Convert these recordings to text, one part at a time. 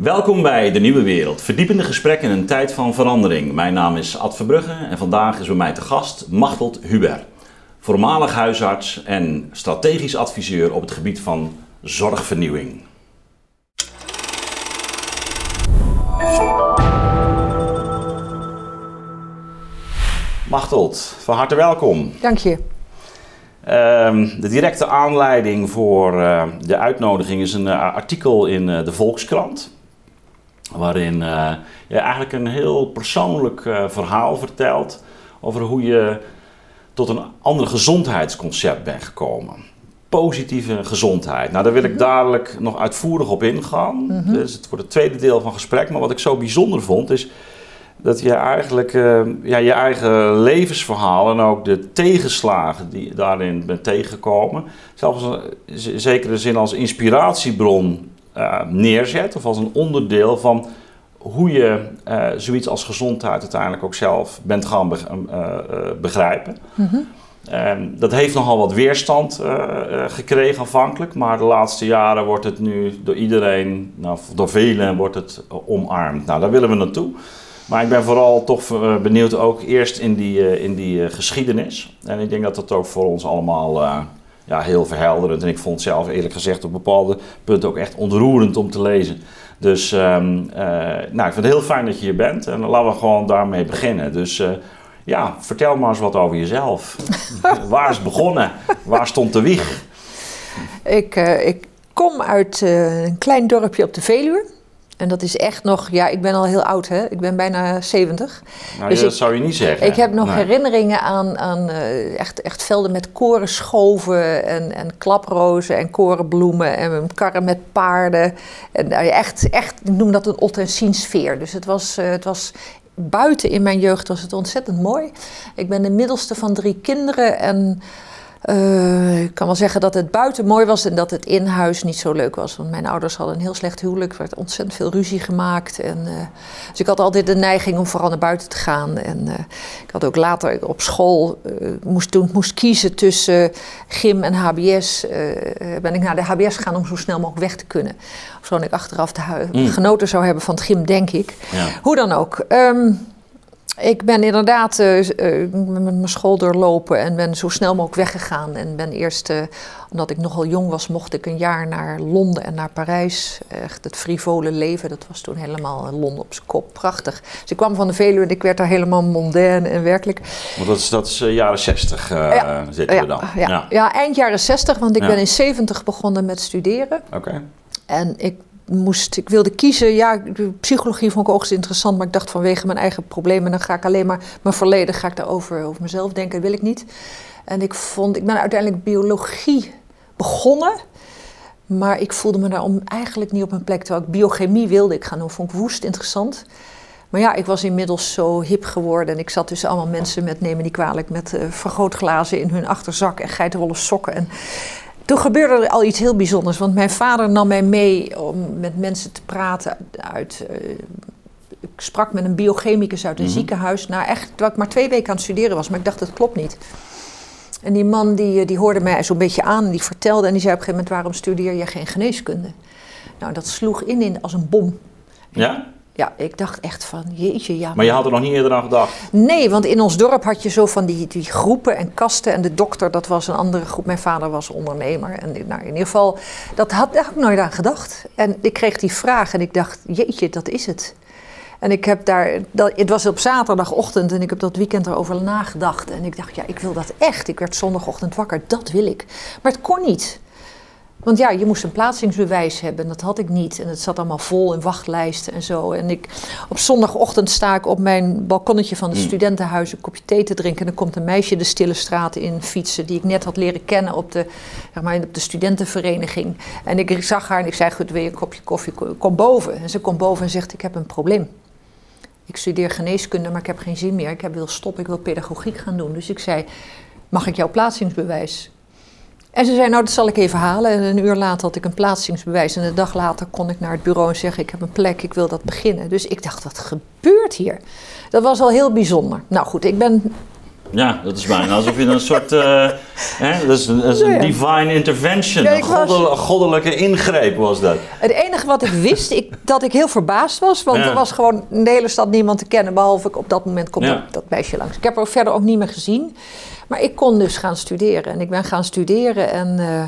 Welkom bij De Nieuwe Wereld, verdiepende gesprekken in een tijd van verandering. Mijn naam is Ad Verbrugge en vandaag is bij mij te gast Machteld Huber. Voormalig huisarts en strategisch adviseur op het gebied van zorgvernieuwing. Machteld, van harte welkom. Dank je. Ehm, de directe aanleiding voor eh, de uitnodiging is een uh, artikel in uh, de Volkskrant. Waarin je eigenlijk een heel persoonlijk verhaal vertelt over hoe je tot een ander gezondheidsconcept bent gekomen. Positieve gezondheid. Nou, daar wil ik mhm. dadelijk nog uitvoerig op ingaan. Mm Dus het wordt het tweede deel van het gesprek. Maar wat ik zo bijzonder vond is dat je eigenlijk uh, ja, je eigen levensverhaal en ook de tegenslagen die je daarin bent tegengekomen, zelfs in zekere zin als inspiratiebron uh, neerzet of als een onderdeel van hoe je uh, zoiets als gezondheid uiteindelijk ook zelf bent gaan begrijpen. Mm -hmm. dat heeft nogal wat weerstand gekregen aanvankelijk, maar de laatste jaren wordt het nu door iedereen, nou, door velen wordt het omarmd. Nou, daar willen we naartoe. Maar ik ben vooral toch eh, benieuwd ook eerst in die, eh, in die eh, geschiedenis. En ik denk dat dat ook voor ons allemaal ja, heel verhelderend. En ik vond het zelf eerlijk gezegd op bepaalde punten ook echt ontroerend om te lezen. Dus um, nou, ik vind het heel fijn dat je hier bent. En laten we gewoon daarmee beginnen. Dus ja, vertel maar eens wat over jezelf. Waar is het begonnen? Waar stond de wieg? Ik, ik kom uit een klein dorpje op de Veluwe. En dat is echt nog, ja, ik ben al heel oud, hè? Ik ben bijna 70. Nou, dus dat zou je niet zeggen. Ik heb nog herinneringen aan, aan uh, echt, echt velden met korenschoven en, en klaprozen en korenbloemen en karren met paarden. En uh, echt, echt, ik noem dat een sfeer. Dus het was, uh, het was buiten in mijn jeugd was het ontzettend mooi. Ik ben de middelste van drie kinderen en uh, ik kan wel zeggen dat het buiten mooi was en dat het in huis niet zo leuk was. Want mijn ouders hadden een heel slecht huwelijk. Er werd ontzettend veel ruzie gemaakt. En, uh, dus ik had altijd de neiging om vooral naar buiten te gaan. En uh, ik had ook later op school, moest, toen moest kiezen tussen gym en HBS. ben ik naar de HBS gegaan om zo snel mogelijk weg te kunnen. Ofschoon ik achteraf de mm. genoten zou hebben van het gym, denk ik. Ja. Hoe dan ook. Um, ik ben inderdaad uh, met mijn school doorlopen en ben zo snel mogelijk weggegaan. En ben eerst, uh, omdat ik nogal jong was, mocht ik een jaar naar Londen en naar Parijs. Echt het frivole leven, dat was toen helemaal Londen op zijn kop. Prachtig. Dus ik kwam van de Veluwe en ik werd daar helemaal mondaine en werkelijk. Want dat is, dat is jaren 60 ja, zitten ja, we dan. Ja, ja. eind jaren 60, want ik ben in 70 begonnen met studeren. Oké. En ik moest, ik wilde kiezen. Ja, psychologie vond ik ook interessant, maar ik dacht vanwege mijn eigen problemen, dan ga ik alleen maar mijn verleden, ga ik daarover over mezelf denken, dat wil ik niet. En ik vond, ik ben uiteindelijk biologie begonnen, maar ik voelde me daar om eigenlijk niet op mijn plek. Terwijl ik biochemie wilde ik gaan doen, vond ik woest interessant. Maar ja, ik was inmiddels zo hip geworden en ik zat tussen allemaal mensen met, nemen die kwalijk, met uh, vergrootglazen in hun achterzak en geitenwolle sokken. En toen gebeurde er al iets heel bijzonders. Want mijn vader nam mij mee om met mensen te praten uit. Uh, ik sprak met een biochemicus uit een mhm. ziekenhuis. Nou, echt, terwijl ik maar twee weken aan het studeren was, maar ik dacht, dat klopt niet. En die man die, eh, die hoorde mij zo'n beetje aan en die vertelde. En die zei op een gegeven moment: waarom studeer je geen geneeskunde? Nou, dat sloeg in, in als een bom. Ja? Ja, ik dacht echt van, jeetje, ja. Maar je had er nog niet eerder aan gedacht? Nee, want in ons dorp had je zo van die, die groepen en kasten. En de dokter, dat was een andere groep. Mijn vader was ondernemer. En nou, in ieder geval, dat had, daar had ik nooit aan gedacht. En ik kreeg die vraag en ik dacht, jeetje, dat is het. En ik heb daar, dat, het was op zaterdagochtend en ik heb dat weekend erover nagedacht. En ik dacht, ja, ik wil dat echt. Ik werd zondagochtend wakker, dat wil ik. Maar het kon niet. Want ja, je moest een plaatsingsbewijs hebben. En dat had ik niet. En het zat allemaal vol in wachtlijsten en zo. En ik, op zondagochtend sta ik op mijn balkonnetje van het hmm. studentenhuis een kopje thee te drinken. En dan komt een meisje de stille straten in fietsen. Die ik net had leren kennen op de, zeg maar, op de studentenvereniging. En ik zag haar en ik zei: Goed, wil je een kopje koffie? Kom boven. En ze komt boven en zegt: Ik heb een probleem. Ik studeer geneeskunde, maar ik heb geen zin meer. Ik wil stoppen, ik wil pedagogiek gaan doen. Dus ik zei: Mag ik jouw plaatsingsbewijs? En ze zei, nou dat zal ik even halen. En een uur later had ik een plaatsingsbewijs. En een dag later kon ik naar het bureau en zeggen, ik heb een plek, ik wil dat beginnen. Dus ik dacht, wat gebeurt hier? Dat was al heel bijzonder. Nou goed, ik ben Ja, dat is bijna alsof je een soort. Uh, hè, dat is een, dat is een divine intervention. een goddelijke ingreep was dat. Het enige wat ik wist, ik, dat ik heel verbaasd was. Want er was gewoon in de hele stad niemand te kennen. Behalve ik op dat moment komt dat, dat meisje langs. Ik heb haar verder ook niet meer gezien. Maar ik kon dus gaan studeren. En ik ben gaan studeren. En uh,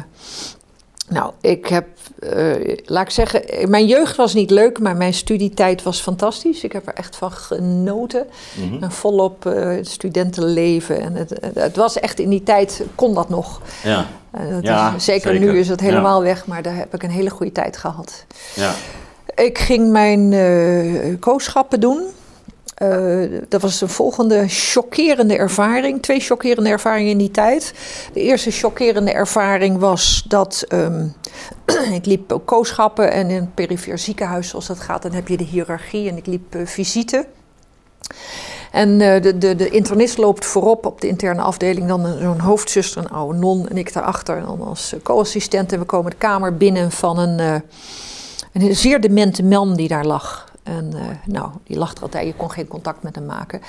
nou, ik heb, uh, laat ik zeggen, mijn jeugd was niet leuk, maar mijn studietijd was fantastisch. Ik heb er echt van genoten. Mm -hmm. En volop uh, studentenleven. En het, het, was echt in die tijd, kon dat nog. Ja. Uh, ja is, zeker, zeker, nu is het helemaal ja. weg, maar daar heb ik een hele goede tijd gehad. Ja. Ik ging mijn kooschappen doen. Uh, dat was een volgende chockerende ervaring. Twee chockerende ervaringen in die tijd. De eerste chockerende ervaring was dat um, ik liep kooschappen en in een perifeer ziekenhuis, zoals dat gaat, dan heb je de hiërarchie en ik liep uh, visite. En uh, de, de, de internist loopt voorop op de interne afdeling, dan zo'n hoofdzuster, een oude non en ik daarachter en dan als co-assistent. En we komen de kamer binnen van een, een zeer demente man die daar lag. En uh, nou, die lacht er altijd, je kon geen contact met hem maken.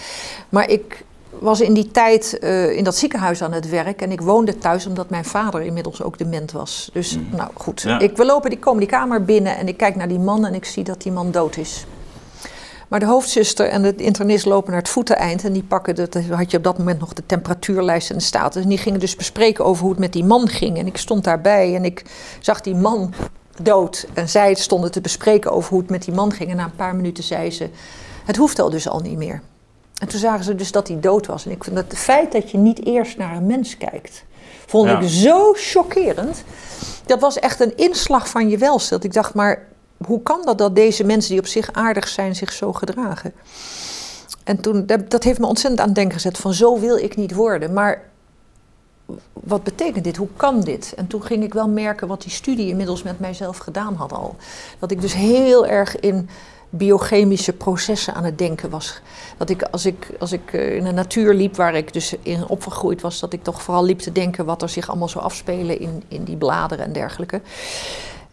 Maar ik was in die tijd uh, in dat ziekenhuis aan het werk en ik woonde thuis omdat mijn vader inmiddels ook dement was. Dus mm. nou goed, ja. ik, we lopen die, komen die kamer binnen en ik kijk naar die man en ik zie dat die man dood is. Maar de hoofdzuster en de internist lopen naar het voeteneind en die pakken, dat had je op dat moment nog de temperatuurlijst en de status. En die gingen dus bespreken over hoe het met die man ging. En ik stond daarbij en ik zag die man dood. En zij stonden te bespreken over hoe het met die man ging. En na een paar minuten zei ze: Het hoeft al dus al niet meer. En toen zagen ze dus dat hij dood was. En ik vind dat het feit dat je niet eerst naar een mens kijkt, vond ik zo chockerend. Dat was echt een inslag van je welstand. Ik dacht, maar hoe kan dat dat deze mensen die op zich aardig zijn, zich zo gedragen? En toen, dat heeft me ontzettend aan het denken gezet van zo wil ik niet worden. Maar wat betekent dit? Hoe kan dit? En toen ging ik wel merken wat die studie inmiddels met mijzelf gedaan had al. Dat ik dus heel erg in biochemische processen aan het denken was. Dat ik als ik, als ik eh, in de natuur liep, waar ik dus in opgegroeid was, dat ik toch vooral liep te denken wat er zich allemaal zou afspelen in, in die bladeren en dergelijke.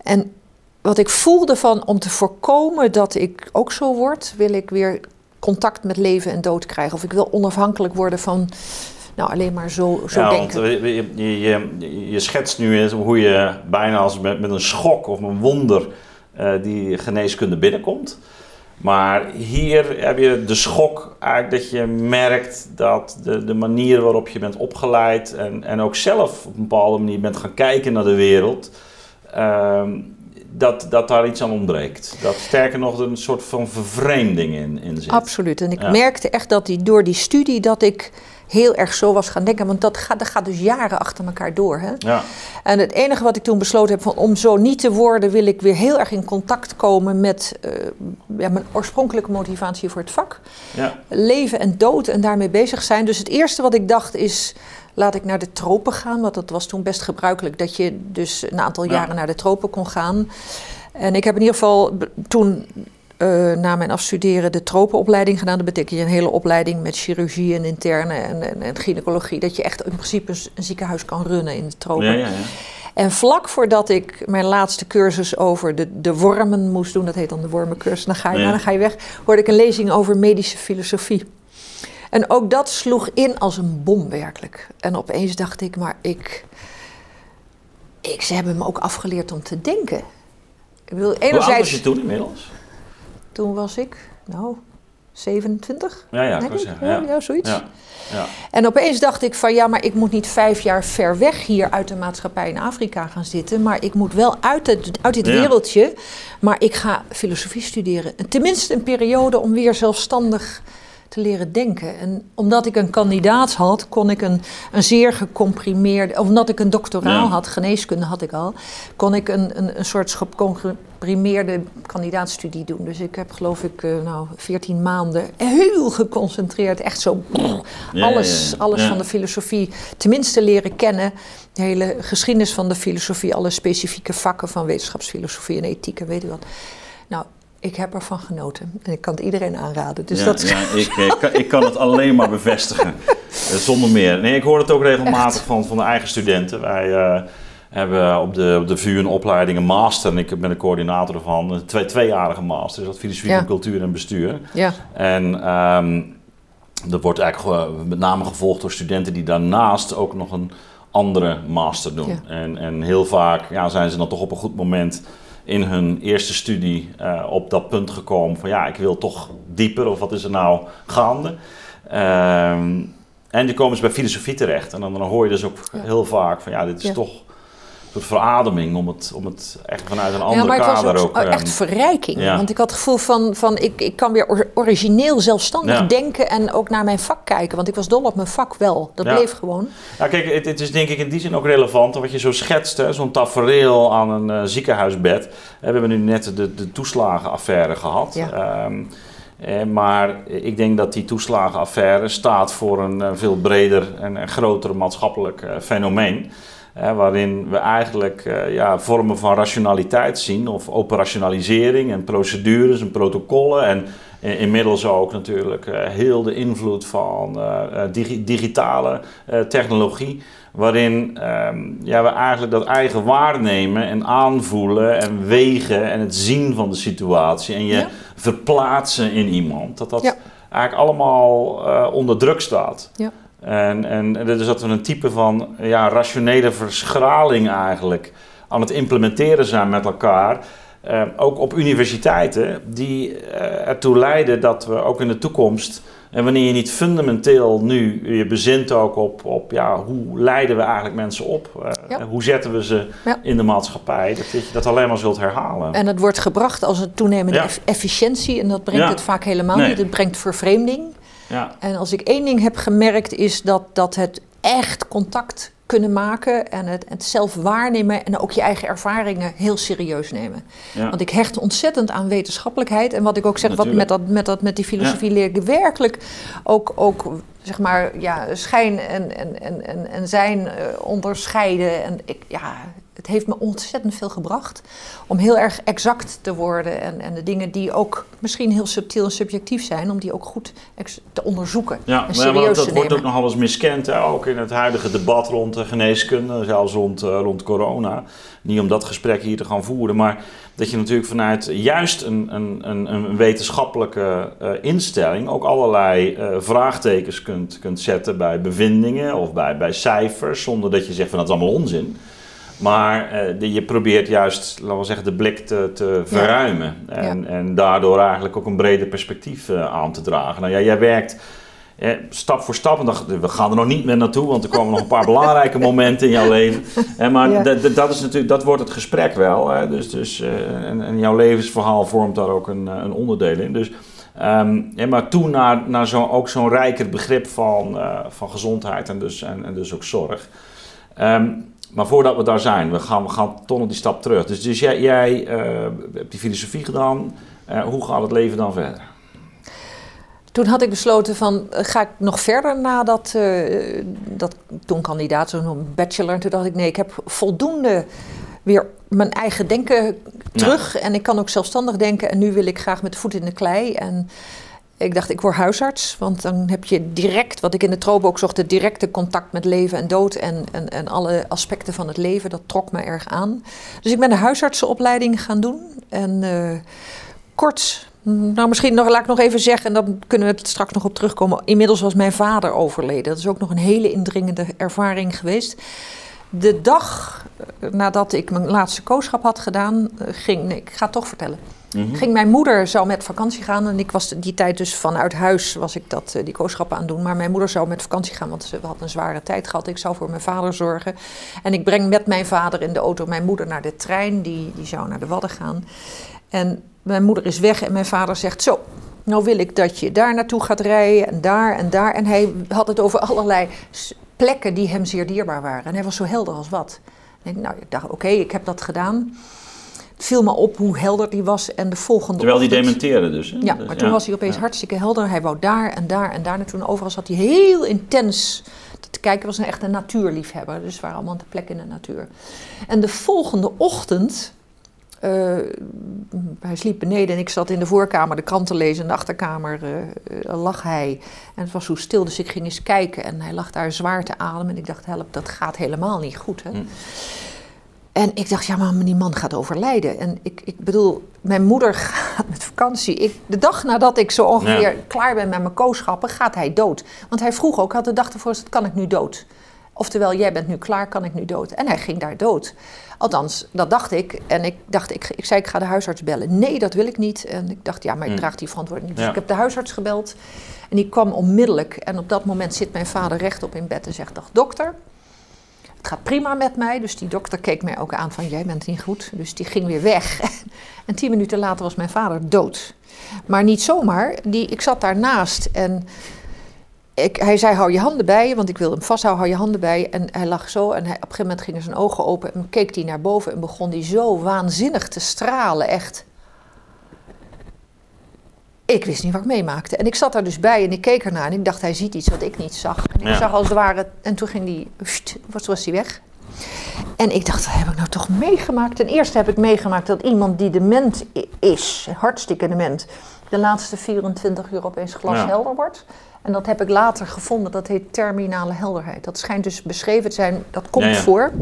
En wat ik voelde van om te voorkomen dat ik ook zo word, wil ik weer contact met leven en dood krijgen. Of ik wil onafhankelijk worden van nou, alleen maar zo, zo ja, denken. Want je, je, je, schetst nu hoe je bijna als met, met een schok of een wonder uh, die geneeskunde binnenkomt. Maar hier heb je de schok eigenlijk dat je merkt dat de, de manier waarop je bent opgeleid en, en ook zelf op een bepaalde manier bent gaan kijken naar de wereld, uh, dat, dat daar iets aan ontbreekt. Dat sterker nog een soort van vervreemding in, in zit. Absoluut. En ik ja. merkte echt dat die, door die studie dat ik heel erg zo was gaan denken. Want dat gaat, dat gaat dus jaren achter elkaar door. Hè? Ja. En het enige wat ik toen besloten heb, van om zo niet te worden, wil ik weer heel erg in contact komen met uh, ja, mijn oorspronkelijke motivatie voor het vak. Ja. Leven en dood en daarmee bezig zijn. Dus het eerste wat ik dacht is, laat ik naar de tropen gaan. Want dat was toen best gebruikelijk dat je dus een aantal jaren naar de tropen kon gaan. En ik heb in ieder geval toen uh, na mijn afstuderen de tropenopleiding gedaan. Dat betekent je een hele opleiding met chirurgie en interne en, en, en gynaecologie. Dat je echt in principe een, ziekenhuis kan runnen in de tropen. Ja, ja, ja. En vlak voordat ik mijn laatste cursus over de, de wormen moest doen, dat heet dan de wormencursus, dan ga je, dan ga je weg, hoorde ik een lezing over medische filosofie. En ook dat sloeg in als een bom werkelijk. En opeens dacht ik, maar ik, ik ze hebben me ook afgeleerd om te denken. Ik bedoel, enerzijds, Hoe oud was je toen inmiddels? Toen was ik, nou, 27. Ja, ja, ik zeggen. Ja, ja, zoiets. Ja, ja. En opeens dacht ik van ja, maar ik moet niet vijf jaar ver weg hier uit de maatschappij in Afrika gaan zitten. Maar ik moet wel uit, het, uit dit wereldje. Maar ik ga filosofie studeren. Tenminste een periode om weer zelfstandig te leren denken. En omdat ik een kandidaat had, kon ik een, een zeer gecomprimeerde, omdat ik een doctoraal had, geneeskunde had ik al, kon ik een, een, een soort gecomprimeerde kandidaatstudie doen. Dus ik heb geloof ik uh, nou 14 maanden heel geconcentreerd, echt zo ja, alles, ja, alles van de filosofie tenminste leren kennen. De hele geschiedenis van de filosofie, alle specifieke vakken van wetenschapsfilosofie en ethiek en weet je wat. Nou, ik heb ervan genoten en ik kan het iedereen aanraden. Dus ja, dat... ja ik, ik, eh, kan, ik, kan het alleen maar bevestigen, eh, zonder meer. Nee, ik hoor het ook regelmatig van, van de eigen studenten. Wij uh, hebben op de, op de VU een opleiding, een master, en ik ben de coördinator ervan, een twee, tweejarige master, dus dat filosofie ja. cultuur en bestuur. Ja. En um, dat wordt eigenlijk met name gevolgd door studenten die daarnaast ook nog een andere master doen. Ja. En, en heel vaak ja, zijn ze dan toch op een goed moment in hun eerste studie uh, op dat punt gekomen van ja, ik wil toch dieper of wat is er nou gaande. Ehm, en die komen ze bij filosofie terecht. En dan, dan hoor je dus ook Ja. heel vaak van ja, dit is Ja. toch soort verademing om het, om het echt vanuit een andere ja, maar het kader was ook, ook... zo- ehm, echt verrijking. ja. Want ik had het gevoel van, van ik, ik kan weer or- origineel zelfstandig Ja. denken en ook naar mijn vak kijken. Want ik was dol op mijn vak wel. Dat bleef gewoon. Ja, kijk, het, het is denk ik in die zin ook relevant. Wat je zo schetst, zo'n tafereel aan een eh, ziekenhuisbed. We hebben nu net de, de toeslagenaffaire gehad. Ehm, eh, maar ik denk dat die toeslagenaffaire staat voor een eh, veel breder en, en groter maatschappelijk fenomeen. Waarin we eigenlijk eh, ja, vormen van rationaliteit zien, of operationalisering en procedures en protocollen. En inmiddels ook natuurlijk eh, heel de invloed van eh, digi- digitale technologie. Waarin ehm, ja, we eigenlijk dat eigen waarnemen en aanvoelen en wegen en het zien van de situatie. En je Ja. verplaatsen in iemand. Dat dat Ja. eigenlijk allemaal onder druk staat. Ja. En, en, dus dat we een type van ja, rationele verschraling eigenlijk aan het implementeren zijn met elkaar. Eh, ook op universiteiten, die eh, ertoe leiden dat we ook in de toekomst, en wanneer je niet fundamenteel nu je bezint ook op, op ja, hoe leiden we eigenlijk mensen op, eh, Ja. hoe zetten we ze Ja. in de maatschappij, dat je dat alleen maar zult herhalen. En het wordt gebracht als een toenemende Ja. efficiëntie. En dat brengt het vaak helemaal Nee. niet. Het brengt vervreemding. Ja. En als ik één ding heb gemerkt, is dat, dat het echt contact kunnen maken en het, het zelf waarnemen en ook je eigen ervaringen heel serieus nemen. Ja. Want ik hecht ontzettend aan wetenschappelijkheid. En wat ik ook zeg, wat met, dat, met, dat, met die filosofie leer ik werkelijk ook, ook zeg maar, ja, schijn en, en, en, en, en zijn eh, onderscheiden. En ik, ja, het heeft me ontzettend veel gebracht om heel erg exact te worden. En, en de dingen die ook misschien heel subtiel en subjectief zijn, om die ook goed te onderzoeken Ja, en maar, te dat wordt ook nogal eens miskend, hè? ook in het huidige debat rond de geneeskunde, zelfs rond, eh, rond corona. Niet om dat gesprek hier te gaan voeren, maar dat je natuurlijk vanuit juist een, een, een, een wetenschappelijke eh, instelling ook allerlei eh, vraagtekens kunt, kunt zetten bij bevindingen of bij, bij cijfers, zonder dat je zegt van dat is allemaal onzin. Maar de- je probeert juist, laten we zeggen, de blik te, te verruimen. En, en daardoor eigenlijk ook een breder perspectief eh, aan te dragen. Nou ja, jij werkt eh, stap voor stap. En dan, we gaan er nog niet meer naartoe, want er komen nog een paar belangrijke momenten in jouw leven. Eh, maar Ja. dat, is natuurlijk, dat wordt het gesprek wel. Hè? Dus, dus, en, en jouw levensverhaal vormt daar ook een, een onderdeel in. Dus, ja, maar toen naar, naar zo, ook zo'n rijker begrip van, van gezondheid en dus, en, en dus ook zorg. Ehm, maar voordat we daar zijn, we gaan, we gaan toch nog die stap terug. Dus, dus jij, jij eh, hebt die filosofie gedaan. Eh, hoe gaat het leven dan verder? Toen had ik besloten van, eh, ga ik nog verder na dat, dat toen kandidaat, zo'n bachelor. En toen dacht ik, nee, ik heb voldoende weer mijn eigen denken terug. En ik kan ook zelfstandig denken. En nu wil ik graag met de voet in de klei. En ik dacht, ik word huisarts. Want dan heb je direct, wat ik in de tropen ook zocht, het directe contact met leven en dood. En, en, en alle aspecten van het leven. Dat trok me erg aan. Dus ik ben de huisartsenopleiding gaan doen. En eh, kort nou, misschien nog, laat ik nog even zeggen, en dan kunnen we het straks nog op terugkomen. Inmiddels was mijn vader overleden. Dat is ook nog een hele indringende ervaring geweest. De dag eh, nadat ik mijn laatste kooschap had gedaan, eh, ging. Nee, ik ga het toch vertellen. Mhm. Ging mijn moeder zou met vakantie gaan en ik was die tijd dus vanuit huis was ik dat, eh, die kooschappen aan het doen. Maar mijn moeder zou met vakantie gaan, want ze had een zware tijd gehad. Ik zou voor mijn vader zorgen. En ik breng met mijn vader in de auto mijn moeder naar de trein, die, die zou naar de Wadden gaan. En mijn moeder is weg en mijn vader zegt zo. Nou wil ik dat je daar naartoe gaat rijden en daar en daar. En hij had het over allerlei plekken die hem zeer dierbaar waren. En hij was zo helder als wat. En ik, nou, ik dacht, oké, ik heb dat gedaan. Het viel me op hoe helder die was. En de volgende Terwijl die dementeerde dus. hè? ja, Dus, maar toen was hij opeens ja. hartstikke helder. Hij wou daar en daar en daar naartoe. En overal zat hij heel intens te kijken. was een echte natuurliefhebber. Dus waren allemaal te plek in de natuur. En de volgende ochtend... eh, hij sliep beneden en ik zat in de voorkamer de krant te lezen. In de achterkamer eh, lag hij. En het was zo stil, dus ik ging eens kijken. En hij lag daar zwaar te ademen. En ik dacht, help, dat gaat helemaal niet goed. Hè? Hm. En ik dacht, ja, maar die man gaat overlijden. En ik, ik bedoel, mijn moeder gaat met vakantie. Ik, de dag nadat ik zo ongeveer klaar ben met mijn kooschappen, gaat hij dood. Want hij vroeg ook, had de dag ervoor gezegd, kan ik nu dood? Oftewel, jij bent nu klaar, kan ik nu dood? En hij ging daar dood. Althans, dat dacht ik. En ik dacht, ik, ik zei, ik ga de huisarts bellen. Nee, dat wil ik niet. En ik dacht, ja, maar ik mm. draag die verantwoording niet. Dus ik heb de huisarts gebeld. En die kwam onmiddellijk. En op dat moment zit mijn vader rechtop in bed en zegt, dag dokter. Het gaat prima met mij. Dus die dokter keek mij ook aan van, jij bent niet goed. Dus die ging weer weg. en tien minuten later was mijn vader dood. Maar niet zomaar. Die, ik zat daarnaast en ik, hij zei, hou je handen bij je, want ik wilde hem vasthouden, hou je handen bij je. En hij lag zo en hij, op een gegeven moment gingen zijn ogen open en keek hij naar boven en begon hij zo waanzinnig te stralen, echt. Ik wist niet wat ik meemaakte. En ik zat daar dus bij en ik keek ernaar en ik dacht, hij ziet iets wat ik niet zag. En ik zag als het ware, en toen ging hij, wat was hij weg. En ik dacht, wat heb ik nou toch meegemaakt? Ten eerste heb ik meegemaakt dat iemand die dement is, hartstikke dement, de laatste 24 uur opeens glashelder wordt. En dat heb ik later gevonden, dat heet terminale helderheid. Dat schijnt dus beschreven te zijn, dat komt voor.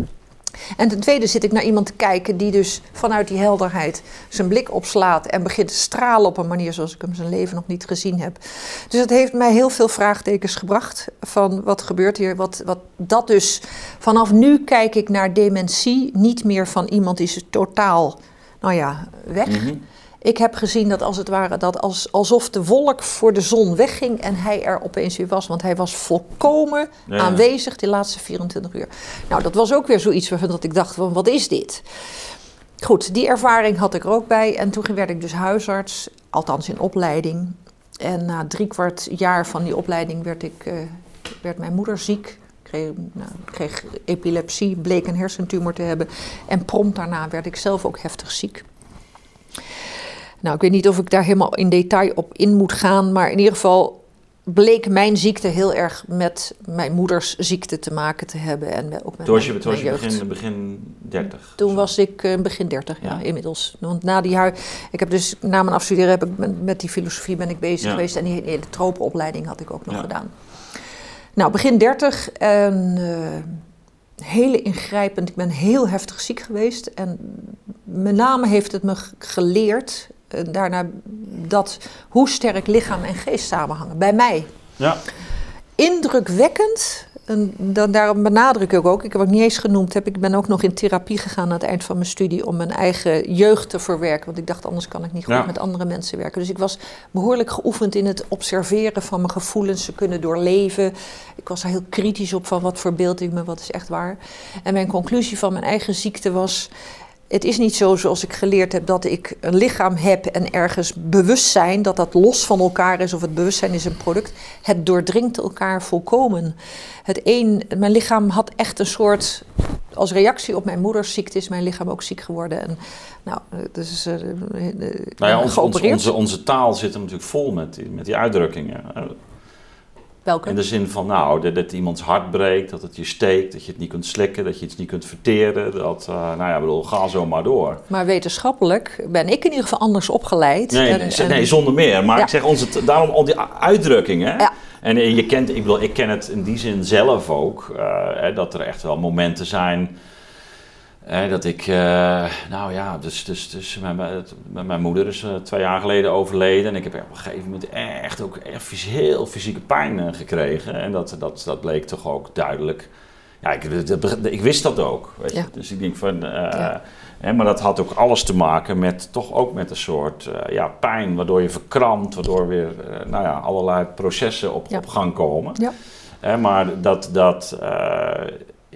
En ten tweede zit ik naar iemand te kijken die dus vanuit die helderheid zijn blik opslaat en begint te stralen op een manier zoals ik hem zijn leven nog niet gezien heb. Dus het heeft mij heel veel vraagtekens gebracht van wat gebeurt hier. Wat, wat dat dus, vanaf nu kijk ik naar dementie niet meer van iemand die ze totaal, nou ja, weg. Mhm. Ik heb gezien dat als het ware dat als, alsof de wolk voor de zon wegging en hij er opeens weer was. Want hij was volkomen aanwezig de laatste 24 uur. Nou, dat was ook weer zoiets waarvan dat ik dacht, van, wat is dit? Goed, die ervaring had ik er ook bij. En toen werd ik dus huisarts, althans in opleiding. En na drie kwart jaar van die opleiding werd, ik, uh, werd mijn moeder ziek. Kreeg, nou, kreeg epilepsie, bleek een hersentumor te hebben. En prompt daarna werd ik zelf ook heftig ziek. Nou, ik weet niet of ik daar helemaal in detail op in moet gaan, maar in ieder geval bleek mijn ziekte heel erg met mijn moeders ziekte te maken te hebben. En ook met toen was je, toen was je begin, begin 30? Toen was ik uh, begin 30, ja. inmiddels. Want na die jaar, ik heb dus na mijn afstuderen heb ik met, die filosofie ben ik bezig geweest en die hele tropenopleiding had ik ook nog gedaan. Nou, begin 30 en uh, hele ingrijpend. Ik ben heel heftig ziek geweest en met name heeft het me geleerd eh, daarna dat hoe sterk lichaam en geest samenhangen. Bij mij. Ja. Indrukwekkend. En dan, daarom benadruk ik ook, ik heb het niet eens genoemd, heb, ik ben ook nog in therapie gegaan aan het eind van mijn studie om mijn eigen jeugd te verwerken. Want ik dacht, anders kan ik niet goed met andere mensen werken. Dus ik was behoorlijk geoefend in het observeren van mijn gevoelens, ze kunnen doorleven. Ik was er heel kritisch op van wat verbeeld ik me, wat is echt waar. En mijn conclusie van mijn eigen ziekte was, het is niet zo zoals ik geleerd heb dat ik een lichaam heb en ergens bewustzijn, dat dat los van elkaar is of het bewustzijn is een product. Het doordringt elkaar volkomen. Het een, mijn lichaam had echt een soort, als reactie op mijn moeders ziekte is mijn lichaam ook ziek geworden. En, nou, dus, uh, nou ja, ons, onze, onze taal zit er natuurlijk vol met, met die uitdrukkingen. Welke? In de zin van, nou, dat, dat, iemands hart breekt, dat het je steekt, dat je het niet kunt slikken, dat je iets niet kunt verteren. Dat, uh, nou ja, bedoel, ga zo maar door. Maar wetenschappelijk ben ik in ieder geval anders opgeleid. Nee, en, nee zonder meer. Maar ik zeg ons, daarom al die uitdrukkingen. Ja. En je kent, ik bedoel, ik ken het in die zin zelf ook, uh, dat er echt wel momenten zijn dat ik, uh, nou ja, dus, dus, dus mijn, mijn moeder is uh, twee jaar geleden overleden. En ik heb op een gegeven moment echt ook echt heel fysieke pijn uh, gekregen. En dat, dat, dat bleek toch ook duidelijk. Ja, ik, ik wist dat ook. Weet je? Dus ik denk van. Ja. Hè, maar dat had ook alles te maken met toch ook met een soort ja, pijn, waardoor je verkrampt, waardoor weer nou ja, allerlei processen op, op gang komen. Ja. Hè, maar dat. dat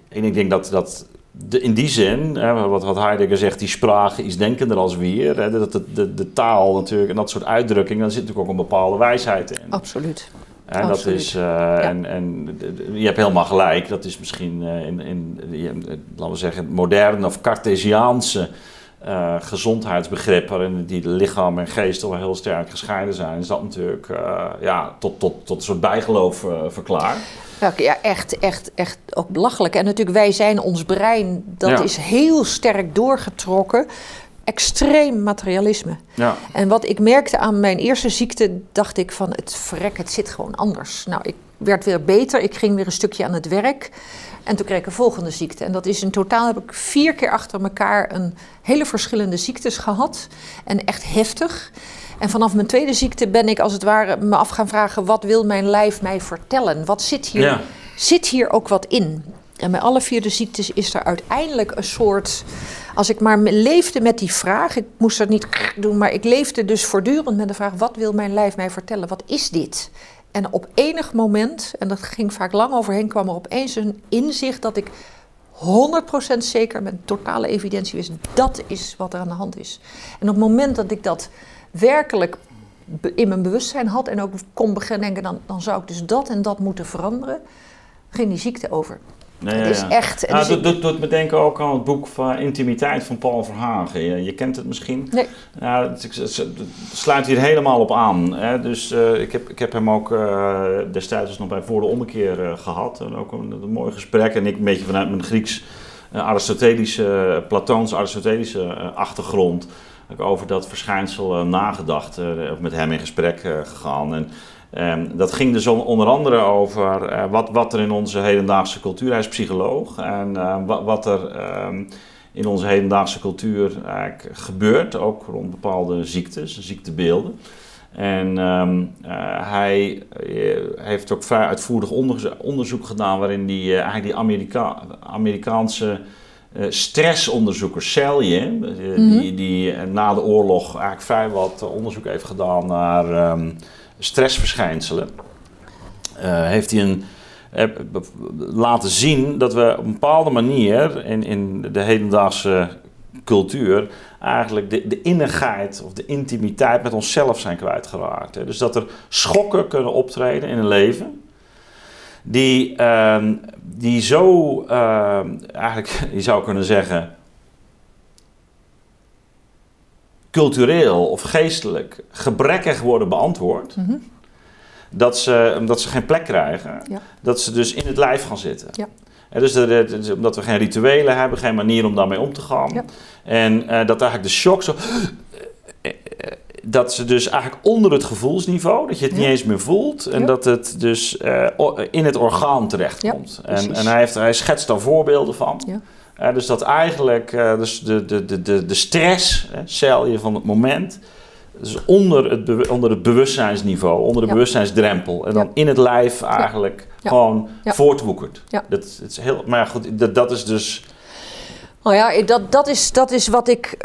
en ik denk dat. dat de, in die zin, hè, wat, wat Heidegger zegt, die sprache is denkender als weer. Hè, dat de, de, de, taal natuurlijk en dat soort uitdrukkingen, daar zit natuurlijk ook een bepaalde wijsheid in. Absoluut. En, dat is, uh, en, en je hebt helemaal gelijk, dat is misschien uh, in, in, in, laten we zeggen, moderne of Cartesiaanse uh, gezondheidsbegrip, waarin die lichaam en geest al heel sterk gescheiden zijn, is dat natuurlijk ja, tot, tot, tot een soort bijgeloof verklaard. Ja, echt, echt, echt ook belachelijk. En natuurlijk, wij zijn ons brein, dat is heel sterk doorgetrokken. Extreem materialisme. Ja. En wat ik merkte aan mijn eerste ziekte, dacht ik van het vrek, het zit gewoon anders. Nou, ik werd weer beter, ik ging weer een stukje aan het werk. En toen kreeg ik een volgende ziekte. En dat is in totaal heb ik vier keer achter elkaar een hele verschillende ziektes gehad. En echt heftig. En vanaf mijn tweede ziekte ben ik als het ware me af gaan vragen: wat wil mijn lijf mij vertellen? Wat zit hier, Ja. zit hier ook wat in? En bij alle vier de ziektes is er uiteindelijk een soort. Als ik maar leefde met die vraag, ik moest dat niet doen, maar ik leefde dus voortdurend met de vraag: wat wil mijn lijf mij vertellen? Wat is dit? En op enig moment, en dat ging vaak lang overheen, kwam er opeens een inzicht dat ik 100% zeker met totale evidentie wist: dat is wat er aan de hand is. En op het moment dat ik dat werkelijk in mijn bewustzijn had en ook kon beginnen denken: dan, dan zou ik dus dat en dat moeten veranderen, ging die ziekte over. Nee, het is ja. echt. Nou, ik- doet, doet me denken ook aan het boek van Intimiteit van Paul Verhagen. Je, je kent het misschien. Nee. Het, het- het- het sluit hier helemaal op aan. Hè? Dus eh, ik, heb, ik heb hem ook eh, destijds dus nog bij Voor de Ommekeer eh, gehad. En ook een, een mooi gesprek. En ik een beetje vanuit mijn Grieks, Aristotelische, Platoons Aristotelische achtergrond. Over dat verschijnsel eh, nagedacht. eh, met hem in gesprek eh, gegaan. En Ehm, dat ging dus on- onder andere over wat, wat er in onze hedendaagse cultuur, hij is psycholoog, en wat, wat er ehm, in onze hedendaagse cultuur eigenlijk gebeurt, ook rond bepaalde ziektes, ziektebeelden. En ehm, eh, hij heeft ook vrij uitvoerig onderzo- onderzoek gedaan waarin hij eigenlijk die Amerika- Amerikaanse eh, stressonderzoeker Selye, eh, die, die eh, na de oorlog eigenlijk vrij wat onderzoek heeft gedaan naar ehm, stressverschijnselen, heeft hij een, laten zien dat we op een bepaalde manier in, in de hedendaagse cultuur eigenlijk de, de innigheid of de intimiteit met onszelf zijn kwijtgeraakt. Hè. Dus dat er schokken kunnen optreden in een leven die, ehm, die zo, ehm, eigenlijk, je zou kunnen zeggen, cultureel of geestelijk gebrekkig worden beantwoord. Mhm. Dat ze, omdat ze geen plek krijgen, Ja. dat ze dus in het lijf gaan zitten. Ja. En dus de- de- de- omdat we geen rituelen hebben, geen manier om daarmee om te gaan. Ja. En eh, dat eigenlijk de shock zo. Dat ze dus eigenlijk onder het gevoelsniveau, dat je het Ja. niet eens meer voelt. En Ja. dat het dus eh, in het orgaan terechtkomt. Ja, en en hij, heeft, hij schetst daar voorbeelden van. Ja. Eh, dus dat eigenlijk eh, dus de, de, de, de, de stress, hè, celje van het moment, dus onder het, onder het bewustzijnsniveau, onder de bewustzijnsdrempel. En dan in het lijf eigenlijk gewoon voortwoekert. Dat, het is heel, maar goed, dat, dat is dus... Nou ja, dat, dat, is, dat is wat ik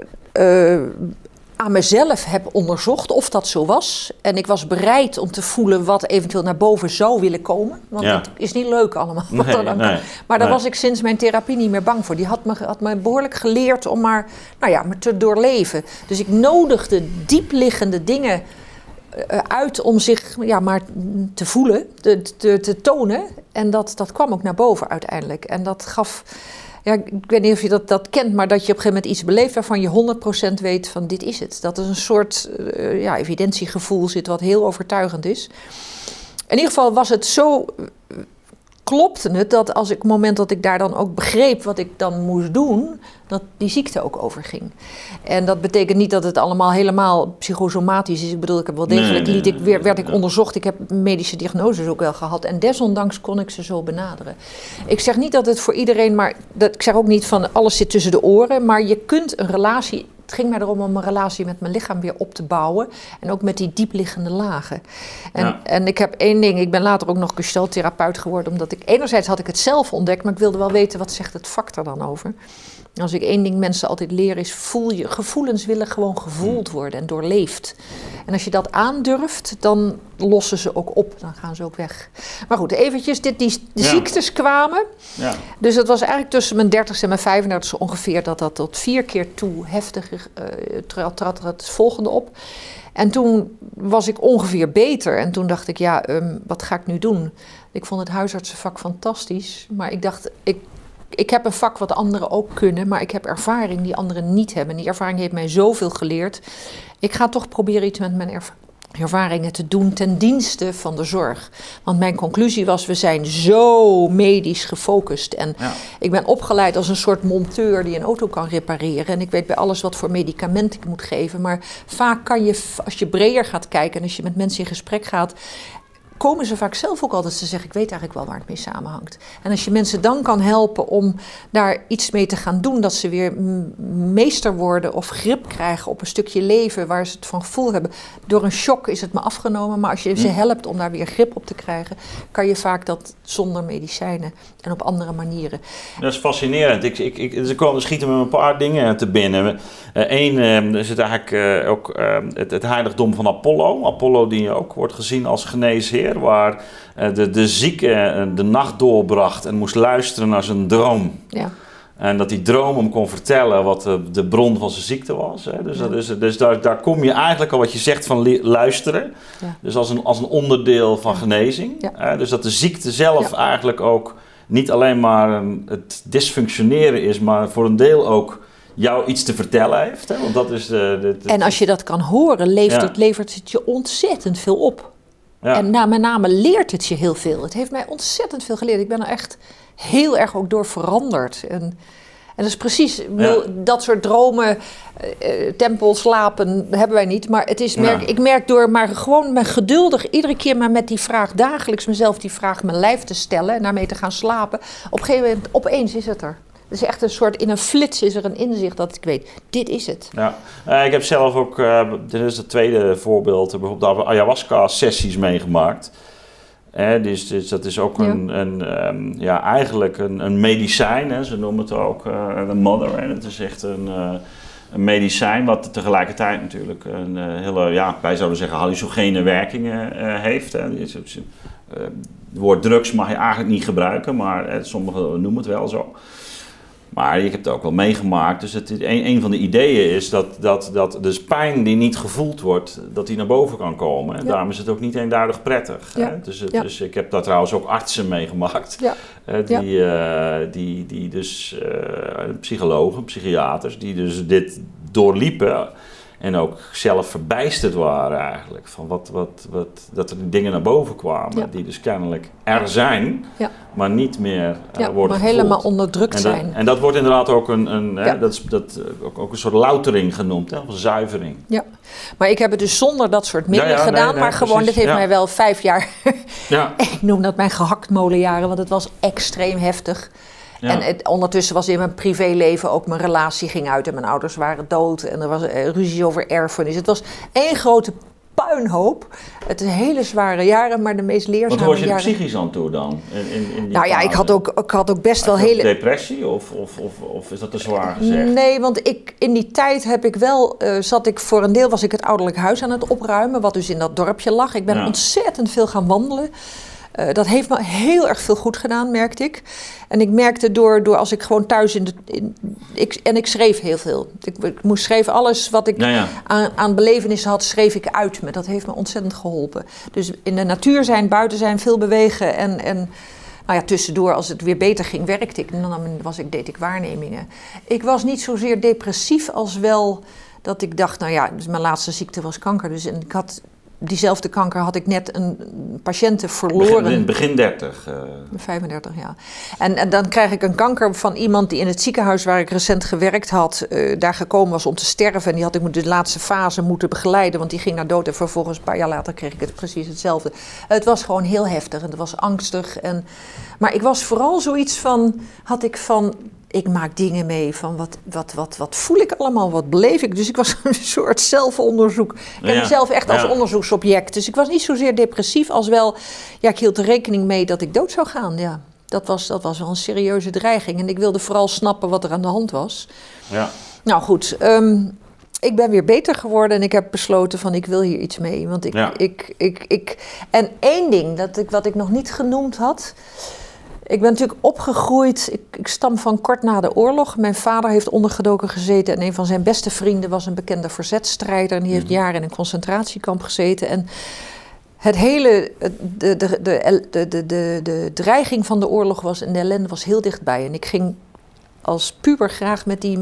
aan mezelf heb onderzocht, of dat zo was. En ik was bereid om te voelen wat eventueel naar boven zou willen komen. Want Ja. het is niet leuk allemaal. wat Nee, dan nee. Maar daar nee. was ik sinds mijn therapie niet meer bang voor. Die had me, had me behoorlijk geleerd om maar, nou ja, maar te doorleven. Dus ik nodigde diepliggende dingen eh, uit om zich ja, maar te voelen, te, te, te tonen. En dat, dat kwam ook naar boven uiteindelijk. En dat gaf, ja, ik weet niet of je dat, dat kent, maar dat je op een gegeven moment iets beleeft waarvan je 100% weet van dit is het. Dat er een soort eh, ja, evidentiegevoel zit wat heel overtuigend is. In ieder geval was het zo klopte het dat als ik op het moment dat ik daar dan ook begreep wat ik dan moest doen, dat die ziekte ook overging. En dat betekent niet dat het allemaal helemaal psychosomatisch is. Ik bedoel, ik heb wel degelijk liet ik, werd ik onderzocht. Ik heb medische diagnoses ook wel gehad. En desondanks kon ik ze zo benaderen. Ik zeg niet dat het voor iedereen, maar dat, ik zeg ook niet van alles zit tussen de oren. Maar je kunt een relatie. Het ging mij erom om een relatie met mijn lichaam weer op te bouwen. En ook met die diepliggende lagen. En, Ja. en ik heb één ding, ik ben later ook nog gesteltherapeut geworden. Omdat ik enerzijds had ik het zelf ontdekt, maar ik wilde wel weten wat zegt het vak er dan over. Als ik één ding mensen altijd leer is, voel je, gevoelens willen gewoon gevoeld worden en doorleefd. En als je dat aandurft, dan lossen ze ook op, dan gaan ze ook weg. Maar goed, eventjes, dit, die, de Ja. ziektes kwamen. Ja. Dus het was eigenlijk tussen mijn 30 en mijn 35 ongeveer dat dat tot vier keer toe heftig eh trad, trad het volgende op. En toen was ik ongeveer beter. En toen dacht ik, ja, ehm, wat ga ik nu doen? Ik vond het huisartsenvak fantastisch. Maar ik dacht, ik, ik heb een vak wat anderen ook kunnen. Maar ik heb ervaring die anderen niet hebben. En die ervaring heeft mij zoveel geleerd. Ik ga toch proberen iets met mijn ervaring ervaringen te doen ten dienste van de zorg. Want mijn conclusie was, we zijn zo medisch gefocust. En Ja. ik ben opgeleid als een soort monteur die een auto kan repareren. En ik weet bij alles wat voor medicamenten ik moet geven. Maar vaak kan je, als je breder gaat kijken en als je met mensen in gesprek gaat... komen ze vaak zelf ook altijd te zeggen: Ik weet eigenlijk wel waar het mee samenhangt. En als je mensen dan kan helpen om daar iets mee te gaan doen, dat ze weer meester worden of grip krijgen op een stukje leven waar ze het van gevoel hebben. Door een shock is het me afgenomen, maar als je ze hm. helpt om daar weer grip op te krijgen, kan je vaak dat zonder medicijnen en op andere manieren. Dat is fascinerend. Ik, ik, ik, ze komen, schieten me een paar dingen te binnen. Eén uh, uh, is het eigenlijk uh, ook uh, het, het heiligdom van Apollo. Apollo die ook wordt gezien als geneesheer, waar uh, de, de zieke uh, de nacht doorbracht en moest luisteren naar zijn droom. Ja. En dat die droom hem kon vertellen wat de, de bron van zijn ziekte was. Hè. Dus, ja. dat is, dus daar, daar kom je eigenlijk al wat je zegt van luisteren. Ja. Dus als een, als een onderdeel van genezing. Hè. Dus dat de ziekte zelf eigenlijk ook niet alleen maar het dysfunctioneren is, maar voor een deel ook jou iets te vertellen heeft. Hè? Want dat is de, de, de en als je dat kan horen, levert, ja. het, levert het je ontzettend veel op. Ja. En nou, met name leert het je heel veel. Het heeft mij ontzettend veel geleerd. Ik ben er echt heel erg ook door veranderd. En, en dat is precies, ja. dat soort dromen, uh, tempel, slapen, hebben wij niet. Maar het is, merk, ik merk door maar gewoon me geduldig iedere keer maar met die vraag, dagelijks mezelf die vraag mijn lijf te stellen en daarmee te gaan slapen. Op een gegeven moment, opeens is het er. Is echt een soort, in een flits is er een inzicht dat ik weet, dit is het. Ja, uh, ik heb zelf ook, uh, dit is het tweede voorbeeld, bijvoorbeeld de ayahuasca-sessies meegemaakt. Eh, dus, dus, dat is ook een, ja. een um, ja, eigenlijk een, een medicijn, hè, ze noemen het ook uh, de mother. En het is echt een, uh, een medicijn wat tegelijkertijd natuurlijk een hele, ja, wij zouden zeggen hallucinogene werkingen heeft. Hè. Het woord drugs mag je eigenlijk niet gebruiken, maar sommigen noemen het wel zo. Maar je hebt het ook wel meegemaakt. Dus het, een, een van de ideeën is dat, dat, dat dus pijn die niet gevoeld wordt, dat die naar boven kan komen. En ja. daarom is het ook niet eenduidig prettig. Ja. Hè? Dus, het, ja. dus ik heb daar trouwens ook artsen meegemaakt. Die, uh, die, die dus uh, psychologen, psychiaters, die dus dit doorliepen. En ook zelf verbijsterd waren eigenlijk. Van wat, wat, wat, dat er dingen naar boven kwamen. Ja. Die dus kennelijk er zijn, ja. maar niet meer uh, ja, worden maar helemaal onderdrukt en dat, zijn. En dat wordt inderdaad ook een, een, hè, dat is, dat, ook, ook, een soort loutering genoemd. Hè, of een zuivering. Ja, maar ik heb het dus zonder dat soort middelen gedaan. Nee, nee, maar gewoon, precies, dit heeft mij wel vijf jaar... ik noem dat mijn gehaktmolenjaren, want het was extreem heftig. Ja. En het, ondertussen was in mijn privéleven ook mijn relatie ging uit en mijn ouders waren dood en er was uh, ruzie over erfenis. Het was één grote puinhoop. Het is hele zware jaren, maar de meest leerzame jaren. Wat was je jaren... psychisch aan toe dan? In, in, in nou ja, ik had ook, ik had ook best wel hele... Depressie of, of, of, of, is dat te zwaar gezegd? Nee, want ik, in die tijd heb ik wel, uh, zat ik voor een deel was ik het ouderlijk huis aan het opruimen, wat dus in dat dorpje lag. Ik ben ja. ontzettend veel gaan wandelen. Uh, dat heeft me heel erg veel goed gedaan, merkte ik. En ik merkte door, door als ik gewoon thuis in de. In, ik, en ik schreef heel veel. Ik, ik moest schrijven, alles wat ik ja. Aan, aan belevenissen had, schreef ik uit me. Dat heeft me ontzettend geholpen. Dus in de natuur zijn, buiten zijn, veel bewegen. En, en nou ja, tussendoor, als het weer beter ging, werkte ik. En dan was ik, deed ik waarnemingen. Ik was niet zozeer depressief als wel dat ik dacht, nou ja, dus mijn laatste ziekte was kanker. Dus en ik had diezelfde kanker had ik net een patiënte verloren. Begin, begin 30. Uh... 35, ja. En, en, dan krijg ik een kanker van iemand die in het ziekenhuis waar ik recent gewerkt had, uh, daar gekomen was om te sterven. En die had ik de laatste fase moeten begeleiden, want die ging naar dood. En vervolgens, een paar jaar later, kreeg ik het precies hetzelfde. Het was gewoon heel heftig en het was angstig. En, maar ik was vooral zoiets van, had ik van, ik maak dingen mee van wat, wat, wat, wat voel ik allemaal, wat beleef ik. Dus ik was een soort zelfonderzoek. Ik heb ja. mezelf echt als onderzoeksobject. Dus ik was niet zozeer depressief als wel... Ja, ik hield er rekening mee dat ik dood zou gaan, ja. Dat was, dat was wel een serieuze dreiging. En ik wilde vooral snappen wat er aan de hand was. Ja. Nou goed, um, ik ben weer beter geworden en ik heb besloten van ik wil hier iets mee. Want ik, ja. ik, ik, ik, en één ding dat ik, wat ik nog niet genoemd had... Ik ben natuurlijk opgegroeid, ik, ik, stam van kort na de oorlog. Mijn vader heeft ondergedoken gezeten en een van zijn beste vrienden was een bekende verzetstrijder. En die heeft jaren in een concentratiekamp gezeten. En het hele, de, de, de, de, de, de, dreiging van de oorlog was en de ellende was heel dichtbij. En ik ging als puber graag met die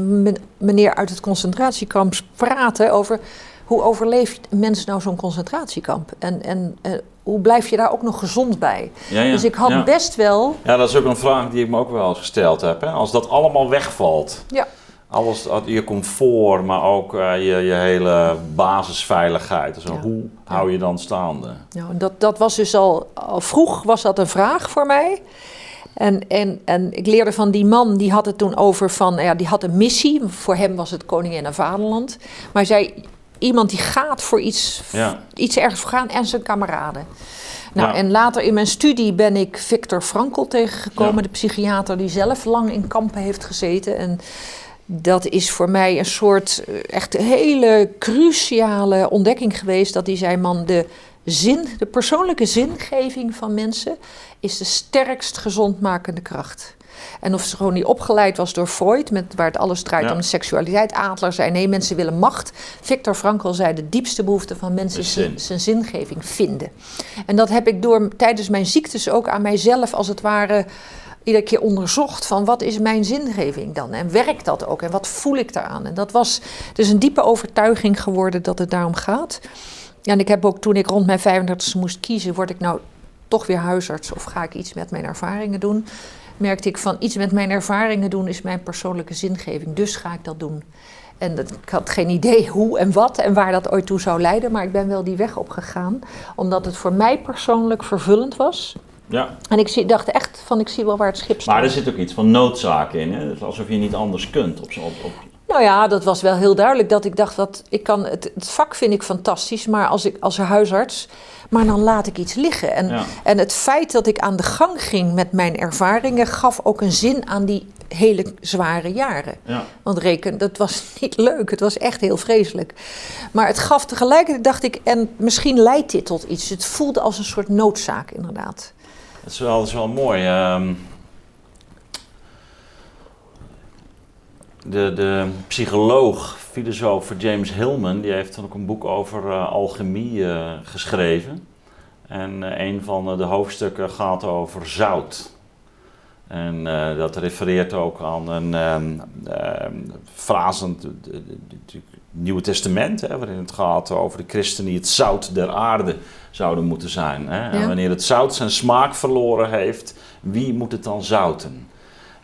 meneer uit het concentratiekamp praten over hoe overleeft een mens nou zo'n concentratiekamp? En, en uh, hoe blijf je daar ook nog gezond bij? Ja, ja, dus ik had ja. best wel. Ja, dat is ook een vraag die ik me ook wel eens gesteld heb. Hè? Als dat allemaal wegvalt. Ja. Alles, je comfort, maar ook eh, je, je hele basisveiligheid. Dus Hoe hou je dan staande? Ja, dat, dat was dus al, al vroeg was dat een vraag voor mij. En, en, en ik leerde van die man, die had het toen over van, ja, die had een missie. Voor hem was het koningin en vaderland. Maar hij zei, iemand die gaat voor iets, iets ergens voor gaan en zijn kameraden. Nou, En later in mijn studie ben ik Victor Frankl tegengekomen, de psychiater die zelf lang in kampen heeft gezeten. En dat is voor mij een soort eh, echt hele cruciale ontdekking geweest. Dat hij zei, man, de zin, de persoonlijke zingeving van mensen is de sterkst gezondmakende kracht. En of ze gewoon niet opgeleid was door Freud, met, waar het alles draait om seksualiteit. Adler zei nee, mensen willen macht. Victor Frankl zei de diepste behoefte van mensen is zijn, zingeving vinden. En dat heb ik door tijdens mijn ziektes ook aan mijzelf als het ware iedere keer onderzocht van wat is mijn zingeving dan en werkt dat ook en wat voel ik daaraan. En dat was dus een diepe overtuiging geworden dat het daarom gaat. En ik heb ook toen ik rond mijn 35 moest kiezen, word ik nou toch weer huisarts of ga ik iets met mijn ervaringen doen? Merkte ik van iets met mijn ervaringen doen is mijn persoonlijke zingeving, dus ga ik dat doen. En dat, ik had geen idee hoe en wat en waar dat ooit toe zou leiden, maar ik ben wel die weg opgegaan, omdat het voor mij persoonlijk vervullend was. Ja. En ik dacht echt van, ik zie wel waar het schip staat. Maar er zit ook iets van noodzaak in, hè? alsof je niet anders kunt. Op, op, op... Nou ja, dat was wel heel duidelijk dat ik dacht, dat ik kan, het, het vak vind ik fantastisch, maar als, ik, als huisarts, maar dan laat ik iets liggen. En, en het feit dat ik aan de gang ging met mijn ervaringen gaf ook een zin aan die hele zware jaren. Ja. Want reken, dat was niet leuk. Het was echt heel vreselijk. Maar het gaf tegelijkertijd, dacht ik, en misschien leidt dit tot iets. Het voelde als een soort noodzaak, inderdaad. Dat is wel, dat is wel mooi. Ehm, de, de psycholoog, filosoof James Hillman, die heeft dan ook een boek over uh, alchemie uh, geschreven. En uh, een van de hoofdstukken gaat over zout. En dat refereert ook aan een um, frase het Nieuwe Testament, hè, waarin het gaat over de christenen die het zout der aarde zouden moeten zijn. Hè? En wanneer het zout zijn smaak verloren heeft, wie moet het dan zouten?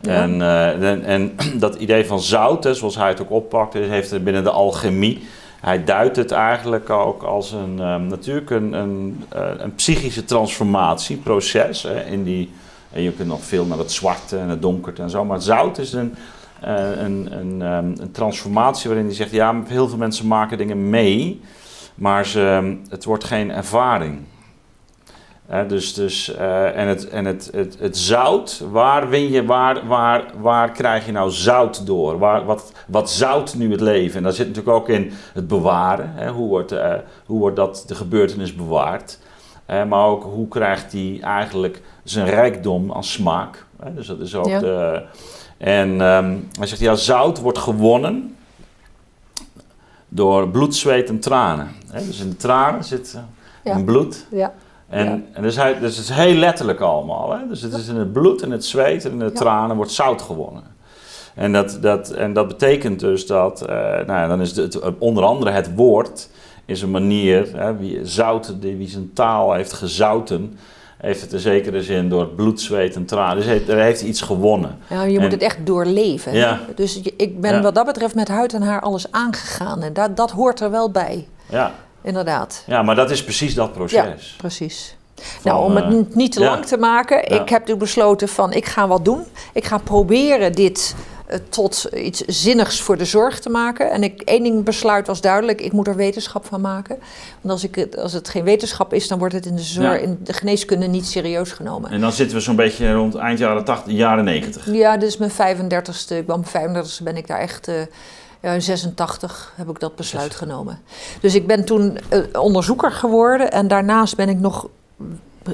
En, en, en, dat idee van zout, hè, zoals hij het ook oppakt, heeft binnen de alchemie. Hij duidt het eigenlijk ook als een, um, natuurlijk een, een, een, psychische transformatieproces. Hè, in die, en je kunt nog veel naar het zwarte en het donkerte en zo. Maar zout is een, een, een, een transformatie waarin hij zegt: ja, heel veel mensen maken dingen mee, maar ze, het wordt geen ervaring dus, dus, uh, en het, en het, het, het zout, waar, win je, waar, waar, waar krijg je nou zout door? Waar, wat, wat zout nu het leven? En daar zit natuurlijk ook in het bewaren. Hè? Hoe, wordt, uh, hoe wordt dat, de gebeurtenis bewaard? Uh, maar ook hoe krijgt hij eigenlijk zijn rijkdom aan smaak? Hè? Dus dat is ook ja. de. En um, hij zegt: ja, zout wordt gewonnen door bloed, zweet en tranen. Hè? Dus in de tranen zit ja. een bloed. Ja. En, en dus, hij, dus het is heel letterlijk allemaal. Hè? Dus het is in het bloed en het zweet en in de tranen wordt zout gewonnen. En dat, dat, en dat betekent dus dat, uh, nou ja, dan is het, onder andere het woord is een manier, hè, wie, zout, wie zijn taal heeft gezouten, heeft het in zekere zin door bloed, zweet en tranen. Dus heeft, er heeft iets gewonnen. Ja, je moet het echt doorleven. Ja. Dus ik ben wat dat betreft met huid en haar alles aangegaan. En dat, dat hoort er wel bij. Ja inderdaad. Ja, maar dat is precies dat proces. Ja, precies. nou, om het eh, niet te lang te maken, ik heb toen besloten van ik ga wat doen. Ik ga proberen dit uh, tot iets zinnigs voor de zorg te maken. En ik, één ding besluit was duidelijk, ik moet er wetenschap van maken. Want als, ik het, als het geen wetenschap is, dan wordt het in de, zorg, in de geneeskunde niet serieus genomen. En dan zitten we zo'n beetje rond eind jaren 80, jaren 90. Ja, dus mijn 35ste, ik ben mijn 35ste ben ik daar echt... Uh, ja, in 86 heb ik dat besluit genomen. Dus ik ben toen uh, onderzoeker geworden en daarnaast ben ik nog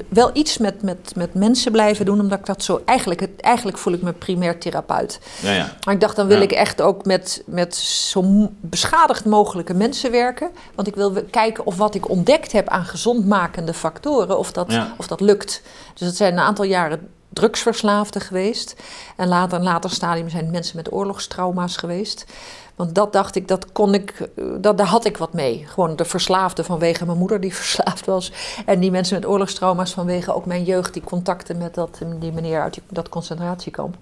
wel iets met, met, met mensen blijven doen, omdat ik dat zo eigenlijk, het, eigenlijk voel ik me primair therapeut. Ja, ja. Maar ik dacht, dan wil ik echt ook met, met zo beschadigd mogelijke mensen werken. Want ik wil kijken of wat ik ontdekt heb aan gezondmakende factoren, of dat, of dat lukt. Dus dat zijn een aantal jaren drugsverslaafden geweest. En later, een later stadium zijn mensen met oorlogstrauma's geweest. Want dat dacht ik, dat kon ik, dat, daar had ik wat mee. Gewoon de verslaafde vanwege mijn moeder die verslaafd was. En die mensen met oorlogstrauma's vanwege ook mijn jeugd, die contacten met dat, die meneer uit dat concentratiekamp.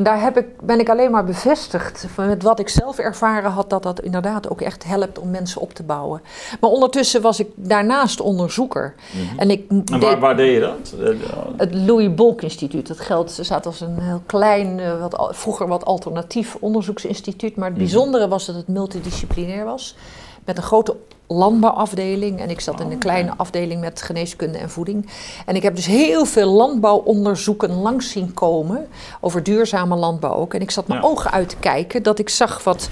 En daar heb ik, ben ik alleen maar bevestigd met wat ik zelf ervaren had, dat dat inderdaad ook echt helpt om mensen op te bouwen. Maar ondertussen was ik daarnaast onderzoeker. Mhm. En, ik En waar, waar deed je dat? Eh, het Louis Bolk Instituut. Dat geldt, staat als een heel klein, eh, wat, vroeger wat alternatief onderzoeksinstituut. Maar het Mhm. bijzondere was dat het multidisciplinair was. Met een grote landbouwafdeling. En ik zat in Oh, een oké. kleine afdeling met geneeskunde en voeding. En ik heb dus heel veel landbouwonderzoeken langs zien komen. Over duurzame landbouw ook. En ik zat mijn Ja. ogen uit te kijken dat ik zag wat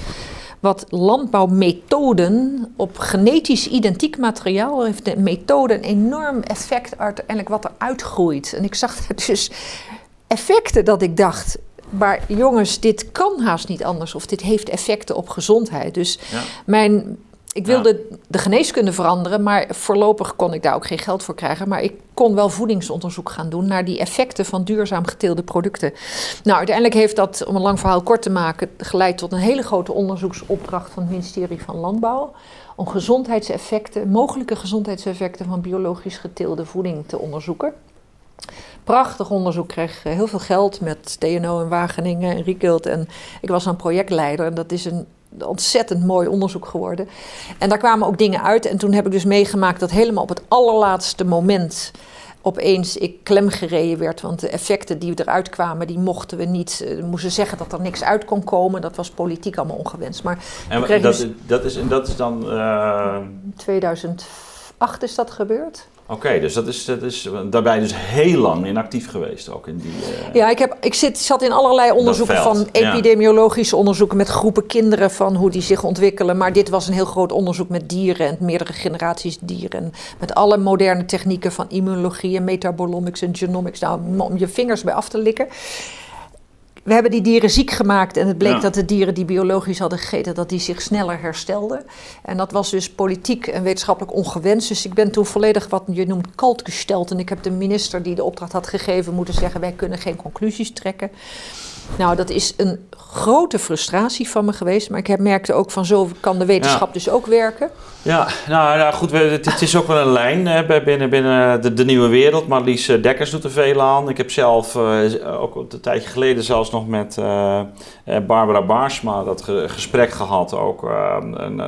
wat landbouwmethoden op genetisch identiek materiaal heeft de methode een enorm effect uiteindelijk wat er uitgroeit. En ik zag dus effecten dat ik dacht, maar jongens, dit kan haast niet anders of dit heeft effecten op gezondheid. Dus Ja. mijn, ik wilde de geneeskunde veranderen, maar voorlopig kon ik daar ook geen geld voor krijgen. Maar ik kon wel voedingsonderzoek gaan doen naar die effecten van duurzaam geteelde producten. Nou, uiteindelijk heeft dat, om een lang verhaal kort te maken, geleid tot een hele grote onderzoeksopdracht van het ministerie van Landbouw. Om gezondheidseffecten, mogelijke gezondheidseffecten van biologisch geteelde voeding te onderzoeken. Prachtig onderzoek, kreeg eh, heel veel geld met TNO in Wageningen en Riekelt. En ik was dan projectleider en dat is een ontzettend mooi onderzoek geworden. En daar kwamen ook dingen uit. En toen heb ik dus meegemaakt dat helemaal op het allerlaatste moment opeens ik klemgereden werd. Want de effecten die eruit kwamen, die mochten we niet. eh, We moesten zeggen dat er niks uit kon komen. Dat was politiek allemaal ongewenst. Maar En dat, dus- dat, is, en dat is dan... eh, in 2008 is dat gebeurd. Oké, dus dat is, dat is daarbij dus heel lang inactief geweest ook in die... eh, Ja, ik, heb, ik zit, zat in allerlei onderzoeken van ja. epidemiologische onderzoeken met groepen kinderen van hoe die zich ontwikkelen. Maar dit was een heel groot onderzoek met dieren en meerdere generaties dieren. En met alle moderne technieken van immunologie en metabolomics en genomics. Nou, om je vingers bij af te likken. We hebben die dieren ziek gemaakt en het bleek Ja. dat de dieren die biologisch hadden gegeten, dat die zich sneller herstelden. En dat was dus politiek en wetenschappelijk ongewenst. Dus ik ben toen volledig wat je noemt kalt gesteld. En ik heb de minister die de opdracht had gegeven moeten zeggen, wij kunnen geen conclusies trekken. Nou, dat is een grote frustratie van me geweest. Maar ik heb, merkte ook van zo kan de wetenschap Ja. dus ook werken. Ja, nou goed, het, het is ook wel een lijn hè, binnen, binnen de, de nieuwe wereld. Marlies eh, Dekkers doet er veel aan. Ik heb zelf eh, ook een tijdje geleden zelfs nog met eh, eh, Barbara Baarsma dat ge- gesprek gehad. Ook eh,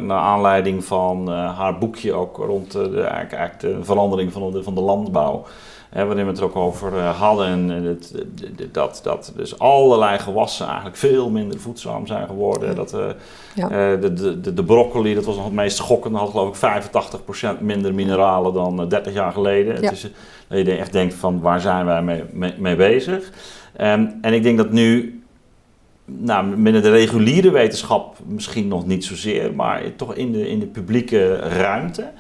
naar aanleiding van eh, haar boekje ook rond eh, de, eigenlijk, eigenlijk de verandering van de, van de landbouw. Hè, waarin we het ook over eh, hadden. En het, het- dat, dat dus allerlei gewassen eigenlijk veel minder voedzaam zijn geworden. Dat, eh, Ja. eh, de, de, de, broccoli, dat was nog het meest schokkende, had geloof ik 85% minder mineralen dan eh, 30 jaar geleden. Ja. Het is, eh, dat je echt denkt van waar zijn wij mee, mee, mee bezig? Ehm, en ik denk dat nu, nou, binnen de reguliere wetenschap misschien nog niet zozeer, maar toch in de, in de publieke ruimte,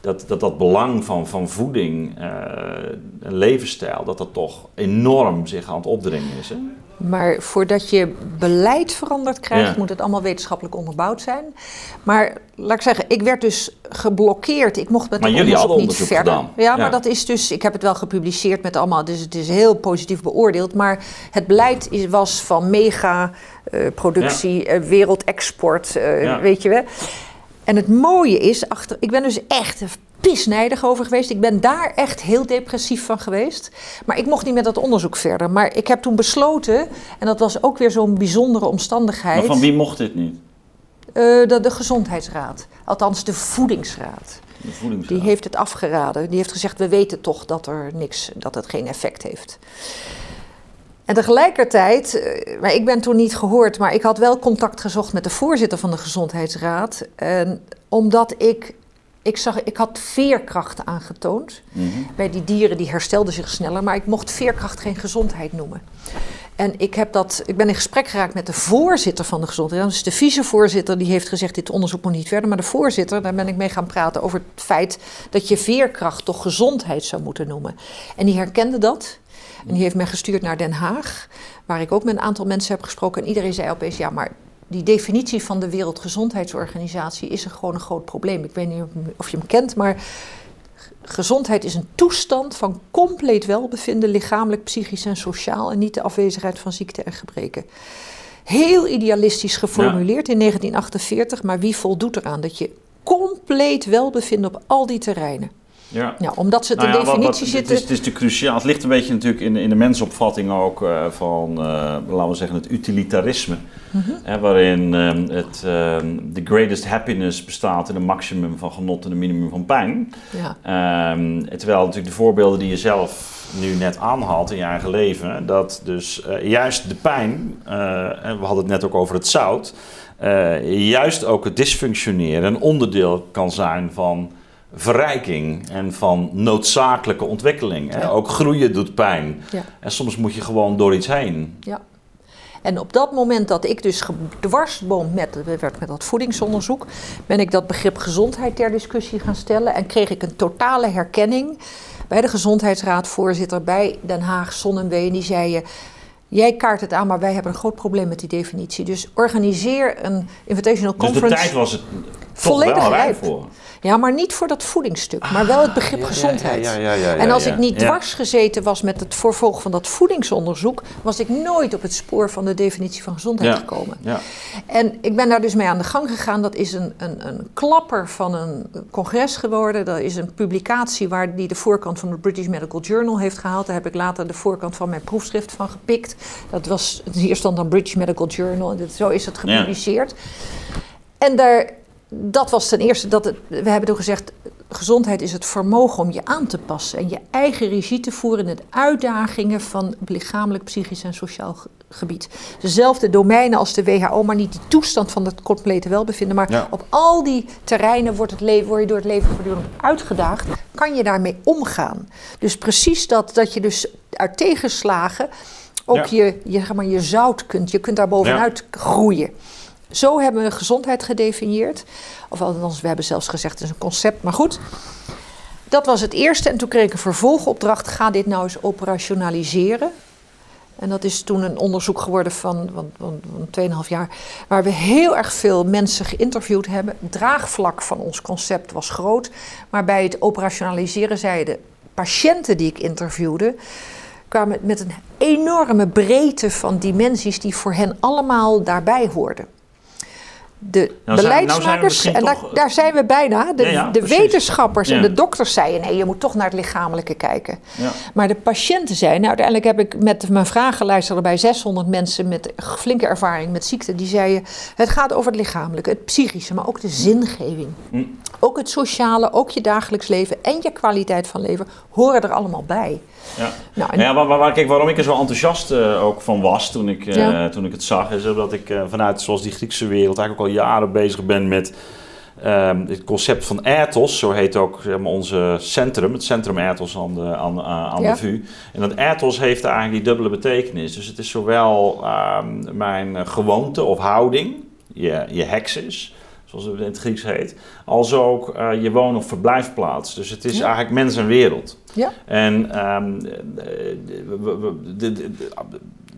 dat dat, dat belang van, van voeding en levensstijl, dat dat toch enorm zich aan het opdringen is. Hè? Maar voordat je beleid veranderd krijgt, Ja. moet het allemaal wetenschappelijk onderbouwd zijn. Maar laat ik zeggen, ik werd dus geblokkeerd. Ik mocht met Maar jullie onderzoek niet verder. gedaan. Ja, maar Ja. dat is dus, ik heb het wel gepubliceerd met allemaal, dus het is heel positief beoordeeld. Maar het beleid is, was van mega eh, productie, eh, wereldexport, Ja. weet je wel. En het mooie is, achter, ik ben dus echt pisnijdig over geweest. Ik ben daar echt heel depressief van geweest. Maar ik mocht niet met dat onderzoek verder. Maar ik heb toen besloten, en dat was ook weer zo'n bijzondere omstandigheid. Maar van wie mocht dit niet? eh, de, de Gezondheidsraad, althans de Voedingsraad. De voedingsraad. Die heeft het afgeraden. Die heeft gezegd: we weten toch dat er niks, dat het geen effect heeft. En tegelijkertijd, eh, maar ik ben toen niet gehoord, maar ik had wel contact gezocht met de voorzitter van de Gezondheidsraad. En omdat ik, ik zag, ik had veerkracht aangetoond. Mhm. Bij die dieren die herstelden zich sneller, maar ik mocht veerkracht geen gezondheid noemen. En ik, heb dat, ik ben in gesprek geraakt met de voorzitter van de gezondheid. Dus de vicevoorzitter die heeft gezegd: dit onderzoek moet niet verder. Maar de voorzitter, daar ben ik mee gaan praten over het feit dat je veerkracht toch gezondheid zou moeten noemen. En die herkende dat. En die heeft mij gestuurd naar Den Haag, waar ik ook met een aantal mensen heb gesproken. En iedereen zei opeens: ja, maar die definitie van de Wereldgezondheidsorganisatie is een gewoon een groot probleem. Ik weet niet of je hem kent, maar gezondheid is een toestand van compleet welbevinden, lichamelijk, psychisch en sociaal, en niet de afwezigheid van ziekte en gebreken. Heel idealistisch geformuleerd in 1948, maar wie voldoet eraan dat je compleet welbevinden op al die terreinen? Ja. ja omdat ze het nou definitie zitten. Het is, het is de cruciaal. Het ligt een beetje natuurlijk in, in de mensopvatting ook uh, van, uh, laten we zeggen, het utilitarisme. Mm -hmm. waarin uh, het, the greatest happiness bestaat in een maximum van genot en een minimum van pijn. Ja. Ehm, terwijl natuurlijk de voorbeelden die je zelf nu net aanhaalt in je eigen leven, dat dus uh, juist de pijn, en we hadden het net ook over het zout, juist ook het dysfunctioneren een onderdeel kan zijn van verrijking en van noodzakelijke ontwikkeling. Ook groeien doet pijn. Ja. En soms moet je gewoon door iets heen. Ja. En op dat moment dat ik dus gedwarsboomd met, werd met dat voedingsonderzoek, ben ik dat begrip gezondheid ter discussie gaan stellen en kreeg ik een totale herkenning bij de gezondheidsraadvoorzitter bij Den Haag, Sonnenwee. Die zei je. Jij kaart het aan, maar wij hebben een groot probleem met die definitie. Dus organiseer een invitational conference. Dus de tijd was het volledig rijp voor. Ja, maar niet voor dat voedingsstuk, maar wel het begrip gezondheid. en als ik niet dwars gezeten was met het vervolg van dat voedingsonderzoek, was ik nooit op het spoor van de definitie van gezondheid gekomen. En ik ben daar dus mee aan de gang gegaan. Dat is een, een, een klapper van een congres geworden. Dat is een publicatie waar die de voorkant van de British Medical Journal heeft gehaald. Daar heb ik later de voorkant van mijn proefschrift van gepikt. Dat was hier stond dan British Medical Journal. En zo is het gepubliceerd. En daar dat was ten eerste dat het, we hebben toen gezegd, gezondheid is het vermogen om je aan te passen en je eigen regie te voeren in de uitdagingen van lichamelijk, psychisch en sociaal gebied. Dezelfde domeinen als de WHO, maar niet de toestand van het complete welbevinden. Maar op al die terreinen wordt het leven, word je door het leven voortdurend uitgedaagd. Kan je daarmee omgaan? Dus precies dat, dat je dus uit tegenslagen ook je, je, zeg maar, je zout kunt, je kunt daar bovenuit groeien. Zo hebben we gezondheid gedefinieerd. Of althans, we hebben zelfs gezegd het is een concept, maar goed. Dat was het eerste. En toen kreeg ik een vervolgopdracht: ga dit nou eens operationaliseren. En dat is toen een onderzoek geworden van, van, van, van 2,5 jaar, waar we heel erg veel mensen geïnterviewd hebben. Het draagvlak van ons concept was groot, maar bij het operationaliseren zeiden de patiënten die ik interviewde, kwamen met een enorme breedte van dimensies die voor hen allemaal daarbij hoorden de nou beleidsmakers, nou en daar, daar, zijn we bijna, de, de wetenschappers en de dokters zeiden: nee, je moet toch naar het lichamelijke kijken. Maar de patiënten zeiden: nou, uiteindelijk heb ik met mijn vragenlijst erbij 600 mensen met flinke ervaring met ziekte, die zeiden: het gaat over het lichamelijke, het psychische, maar ook de zingeving. Hm. Ook het sociale, ook je dagelijks leven en je kwaliteit van leven horen er allemaal bij. Ja, nou, ja waar, waar, kijk, waarom ik er zo enthousiast uh, ook van was toen ik, uh, toen ik het zag, is omdat ik uh, vanuit zoals die Griekse wereld eigenlijk ook al jaren bezig ben met ehm, het concept van ethos, zo heet ook zeg maar, onze centrum, het centrum ethos aan de, aan, aan de VU. En dat ethos heeft eigenlijk die dubbele betekenis. Dus het is zowel ehm, mijn gewoonte of houding, je, je hexis, zoals het in het Grieks heet, als ook uh, je woon- of verblijfplaats. Dus het is eigenlijk mens en wereld. Ja. En um, de, de, de,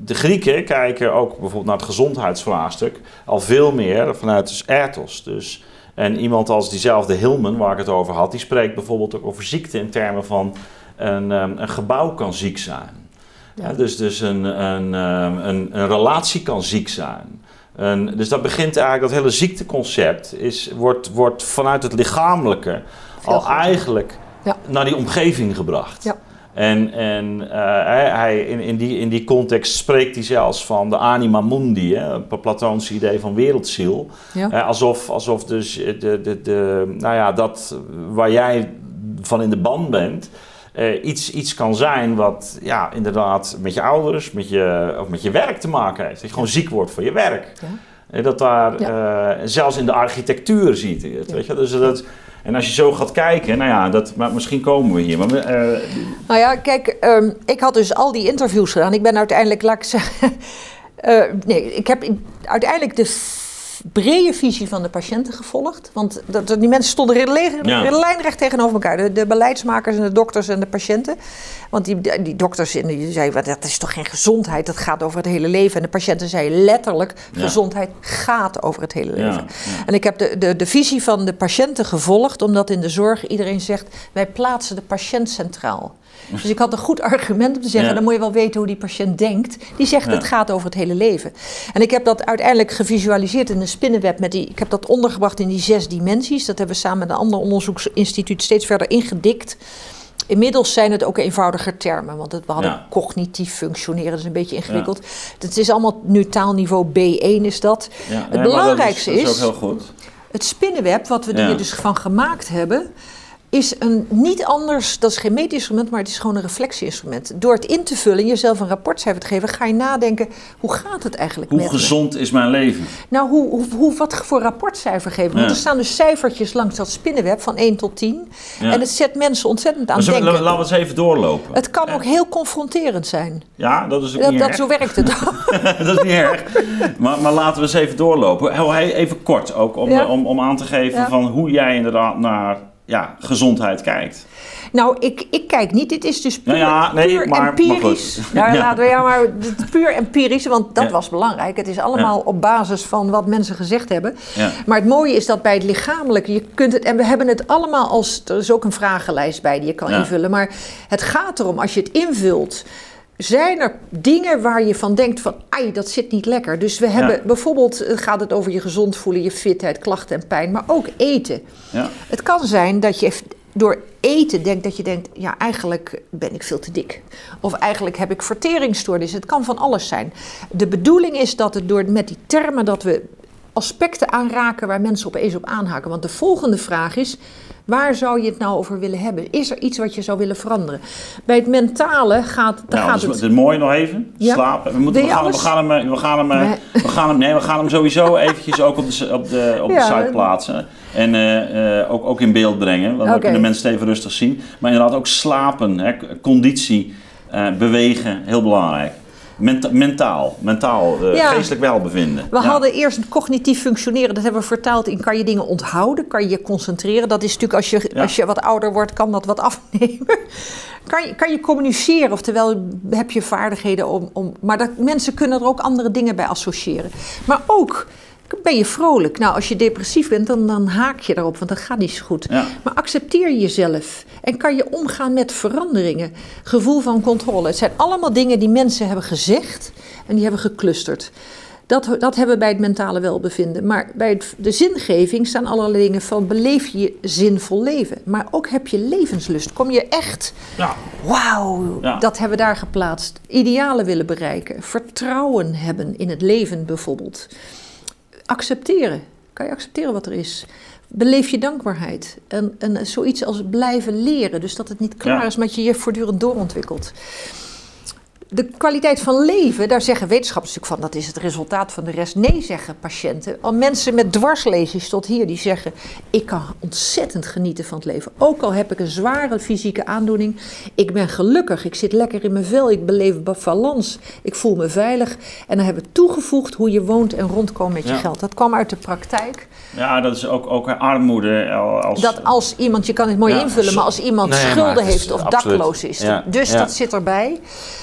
de, Grieken kijken ook bijvoorbeeld naar het gezondheidsvraagstuk al veel meer vanuit ethos. Dus, en iemand als diezelfde Hillman, waar ik het over had, die spreekt bijvoorbeeld ook over ziekte in termen van een, een gebouw kan ziek zijn. Ja. dus dus een, een, een, een relatie kan ziek zijn. En dus dat begint eigenlijk, dat hele ziekteconcept is, wordt, wordt vanuit het lichamelijke al eigenlijk naar die omgeving gebracht. Ja. En, en uh, hij, in, in, die, in die context spreekt hij zelfs van de anima mundi, hè, het Platoonse idee van wereldziel. Ja. Uh, alsof, alsof dus de, de, de, nou ja, dat waar jij van in de band bent, uh, iets, iets kan zijn wat ja, inderdaad met je ouders met je, of met je werk te maken heeft. Dat je gewoon ziek wordt voor je werk. Ja. En dat daar uh, zelfs in de architectuur ziet het. Weet je? Dus dat, en als je zo gaat kijken, nou ja, dat, maar misschien komen we hier. Maar, uh, nou ja, kijk, um, ik had dus al die interviews gedaan. Ik ben uiteindelijk, laat ik zeggen. Nee, ik heb uiteindelijk de brede visie van de patiënten gevolgd. Want dat, die mensen stonden lijnrecht tegenover elkaar. De, de, beleidsmakers en de dokters en de patiënten. Want die, die dokters die zeiden, dat is toch geen gezondheid, dat gaat over het hele leven. En de patiënten zeiden letterlijk, gezondheid gaat over het hele leven. En ik heb de, de, de visie van de patiënten gevolgd, omdat in de zorg iedereen zegt, wij plaatsen de patiënt centraal. Dus ik had een goed argument om te zeggen, dan moet je wel weten hoe die patiënt denkt. Die zegt, het gaat over het hele leven. En ik heb dat uiteindelijk gevisualiseerd in een spinnenweb met die. Ik heb dat ondergebracht in die zes dimensies. Dat hebben we samen met een ander onderzoeksinstituut steeds verder ingedikt. Inmiddels zijn het ook eenvoudiger termen, want we hadden Ja. cognitief functioneren, dat is een beetje ingewikkeld. Het is allemaal nu taalniveau B1 is dat. Ja, nee, het belangrijkste dat is, dat is ook heel goed. het spinnenweb, wat we Ja. er dus van gemaakt hebben, is een niet anders, dat is geen meetinstrument, maar het is gewoon een reflectieinstrument. Door het in te vullen en jezelf een rapportcijfer te geven, ga je nadenken, hoe gaat het eigenlijk Hoe met me? gezond is mijn leven? Nou, hoe, hoe, hoe, wat voor rapportcijfer geven? Want Ja. er staan dus cijfertjes langs dat spinnenweb van 1 tot 10. Ja. En het zet mensen ontzettend aan Maar denken. laten we eens even doorlopen. Het kan ook heel confronterend zijn. Ja, dat is ook Dat, niet dat, erg. zo werkt het dat is niet erg. Maar, maar laten we eens even doorlopen. Even kort ook, om, Ja. om, om aan te geven van hoe jij inderdaad naar ja, gezondheid kijkt. Nou, ik, ik kijk niet. Dit is dus puur, Nou ja, nee, puur maar- maar empirisch. Nou, Ja. laten we ja, maar puur empirisch, want dat was belangrijk. Het is allemaal op basis van wat mensen gezegd hebben. Maar het mooie is dat bij het lichamelijke, je kunt het, en we hebben het allemaal als, er is ook een vragenlijst bij die je kan invullen. Maar het gaat erom, als je het invult, zijn er dingen waar je van denkt van, ai, dat zit niet lekker. Dus we hebben bijvoorbeeld, eh, gaat het over je gezond voelen, je fitheid, klachten en pijn, maar ook eten. Ja. Het kan zijn dat je door eten denkt dat je denkt, ja, eigenlijk ben ik veel te dik. Of eigenlijk heb ik verteringsstoornis. Het kan van alles zijn. De bedoeling is dat het door met die termen dat we aspecten aanraken waar mensen opeens op aanhaken. Want de volgende vraag is, waar zou je het nou over willen hebben? Is er iets wat je zou willen veranderen? Bij het mentale gaat, daar Nou, gaat dus het... het mooi nog even. Ja. Slapen. We, moeten, we, gaan, we gaan hem, we gaan hem, eh, we gaan hem, nee, we gaan hem sowieso eventjes ook op de, op de, op de Ja, site plaatsen. En eh, eh, ook, ook in beeld brengen. Want dan kunnen mensen het even rustig zien. Maar inderdaad ook slapen, hè, conditie, bewegen, heel belangrijk. Menta- mentaal, mentaal Ja. geestelijk welbevinden. We Ja. hadden eerst een cognitief functioneren, dat hebben we vertaald in kan je dingen onthouden, kan je je concentreren. Dat is natuurlijk als je, Ja. als je wat ouder wordt, kan dat wat afnemen. Kan je, kan je communiceren, oftewel heb je vaardigheden om. om maar dat, mensen kunnen er ook andere dingen bij associëren. Maar ook ben je vrolijk. Nou, als je depressief bent, dan, dan haak je daarop, want dat gaat niet zo goed. Ja. Maar accepteer jezelf en kan je omgaan met veranderingen. Gevoel van controle. Het zijn allemaal dingen die mensen hebben gezegd en die hebben geclusterd. Dat, dat hebben we bij het mentale welbevinden. Maar bij het, de zingeving staan allerlei dingen van beleef je zinvol leven. Maar ook heb je levenslust. Kom je echt, Ja. wauw, Ja. dat hebben we daar geplaatst. Idealen willen bereiken. Vertrouwen hebben in het leven bijvoorbeeld. Accepteren. Kan je accepteren wat er is? Beleef je dankbaarheid. En, en zoiets als blijven leren. Dus dat het niet klaar Ja. is, maar dat je je voortdurend doorontwikkelt. De kwaliteit van leven, daar zeggen wetenschappers natuurlijk van, dat is het resultaat van de rest. Nee, zeggen patiënten. Al mensen met dwarslesies tot hier, die zeggen, ik kan ontzettend genieten van het leven. Ook al heb ik een zware fysieke aandoening, ik ben gelukkig, ik zit lekker in mijn vel, ik beleef balans, ik voel me veilig. En dan hebben we toegevoegd hoe je woont en rondkomt met je Ja. geld. Dat kwam uit de praktijk. ja, dat is ook, ook armoede. Als, Dat als iemand, je kan het mooi Ja, invullen, maar als iemand Nee, schulden heeft of absoluut. dakloos is. Ja, Dus ja. dat zit erbij.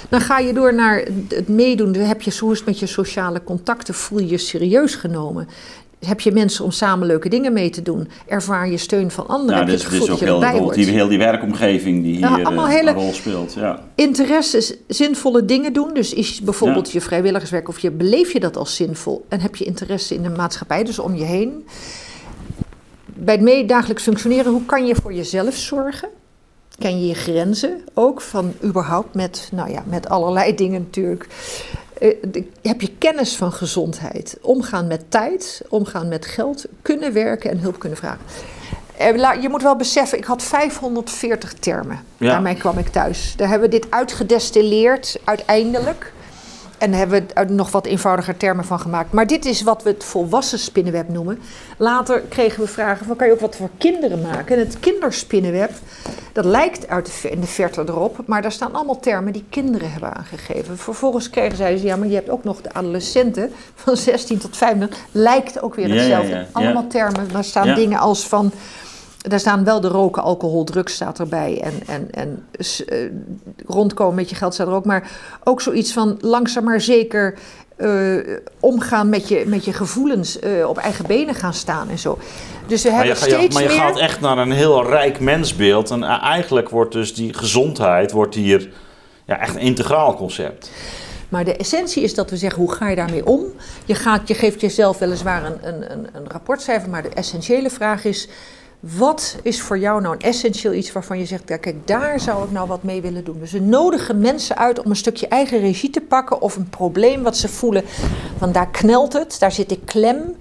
Dan ga je door naar het meedoen. Dan heb je hoe is het met je sociale contacten? Voel je je serieus genomen? Heb je mensen om samen leuke dingen mee te doen? Ervaar je steun van anderen? ja, dit, het dat ook heel, bijvoorbeeld die, heel die werkomgeving die Ja, hier allemaal eh, hele- een rol speelt. Ja. Interesses, zinvolle dingen doen. Dus is bijvoorbeeld je vrijwilligerswerk of je beleef je dat als zinvol en heb je interesse in de maatschappij, dus om je heen. Bij het meedagelijks functioneren, hoe kan je voor jezelf zorgen? Ken je je grenzen ook van überhaupt met, nou ja, met allerlei dingen natuurlijk. Eh, de- heb je kennis van gezondheid? Omgaan met tijd, omgaan met geld, kunnen werken en hulp kunnen vragen. Eh, Je moet wel beseffen, ik had 540 termen. Ja. Daarmee kwam ik thuis. Daar hebben we dit uitgedestilleerd uiteindelijk. En daar hebben we er nog wat eenvoudiger termen van gemaakt. Maar dit is wat we het volwassen spinnenweb noemen. Later kregen we vragen van kan je ook wat voor kinderen maken? En het kinderspinnenweb, dat lijkt uit de, in de verte erop. Maar daar staan allemaal termen die kinderen hebben aangegeven. Vervolgens kregen zij ze, ja maar je hebt ook nog de adolescenten van 16 tot 25. Lijkt ook weer ja, hetzelfde. ja, ja. Allemaal termen, daar staan dingen als van... Daar staan wel de roken, alcohol, drugs staat erbij. En, en, en eh, rondkomen met je geld staat er ook. Maar ook zoiets van langzaam maar zeker eh, omgaan met je, met je gevoelens. eh, op eigen benen gaan staan en zo. Dus we Maar je, hebben ga- je- steeds maar je meer... gaat echt naar een heel rijk mensbeeld. En eigenlijk wordt dus die gezondheid wordt hier ja, echt een integraal concept. Maar de essentie is dat we zeggen, hoe ga je daarmee om? Je, gaat, je geeft jezelf weliswaar een, een, een, een rapportcijfer, maar de essentiële vraag is... Wat is voor jou nou een essentieel iets waarvan je zegt, kijk, daar zou ik nou wat mee willen doen? Dus we nodigen mensen uit om een stukje eigen regie te pakken of een probleem wat ze voelen. Want daar knelt het, daar zit ik klem.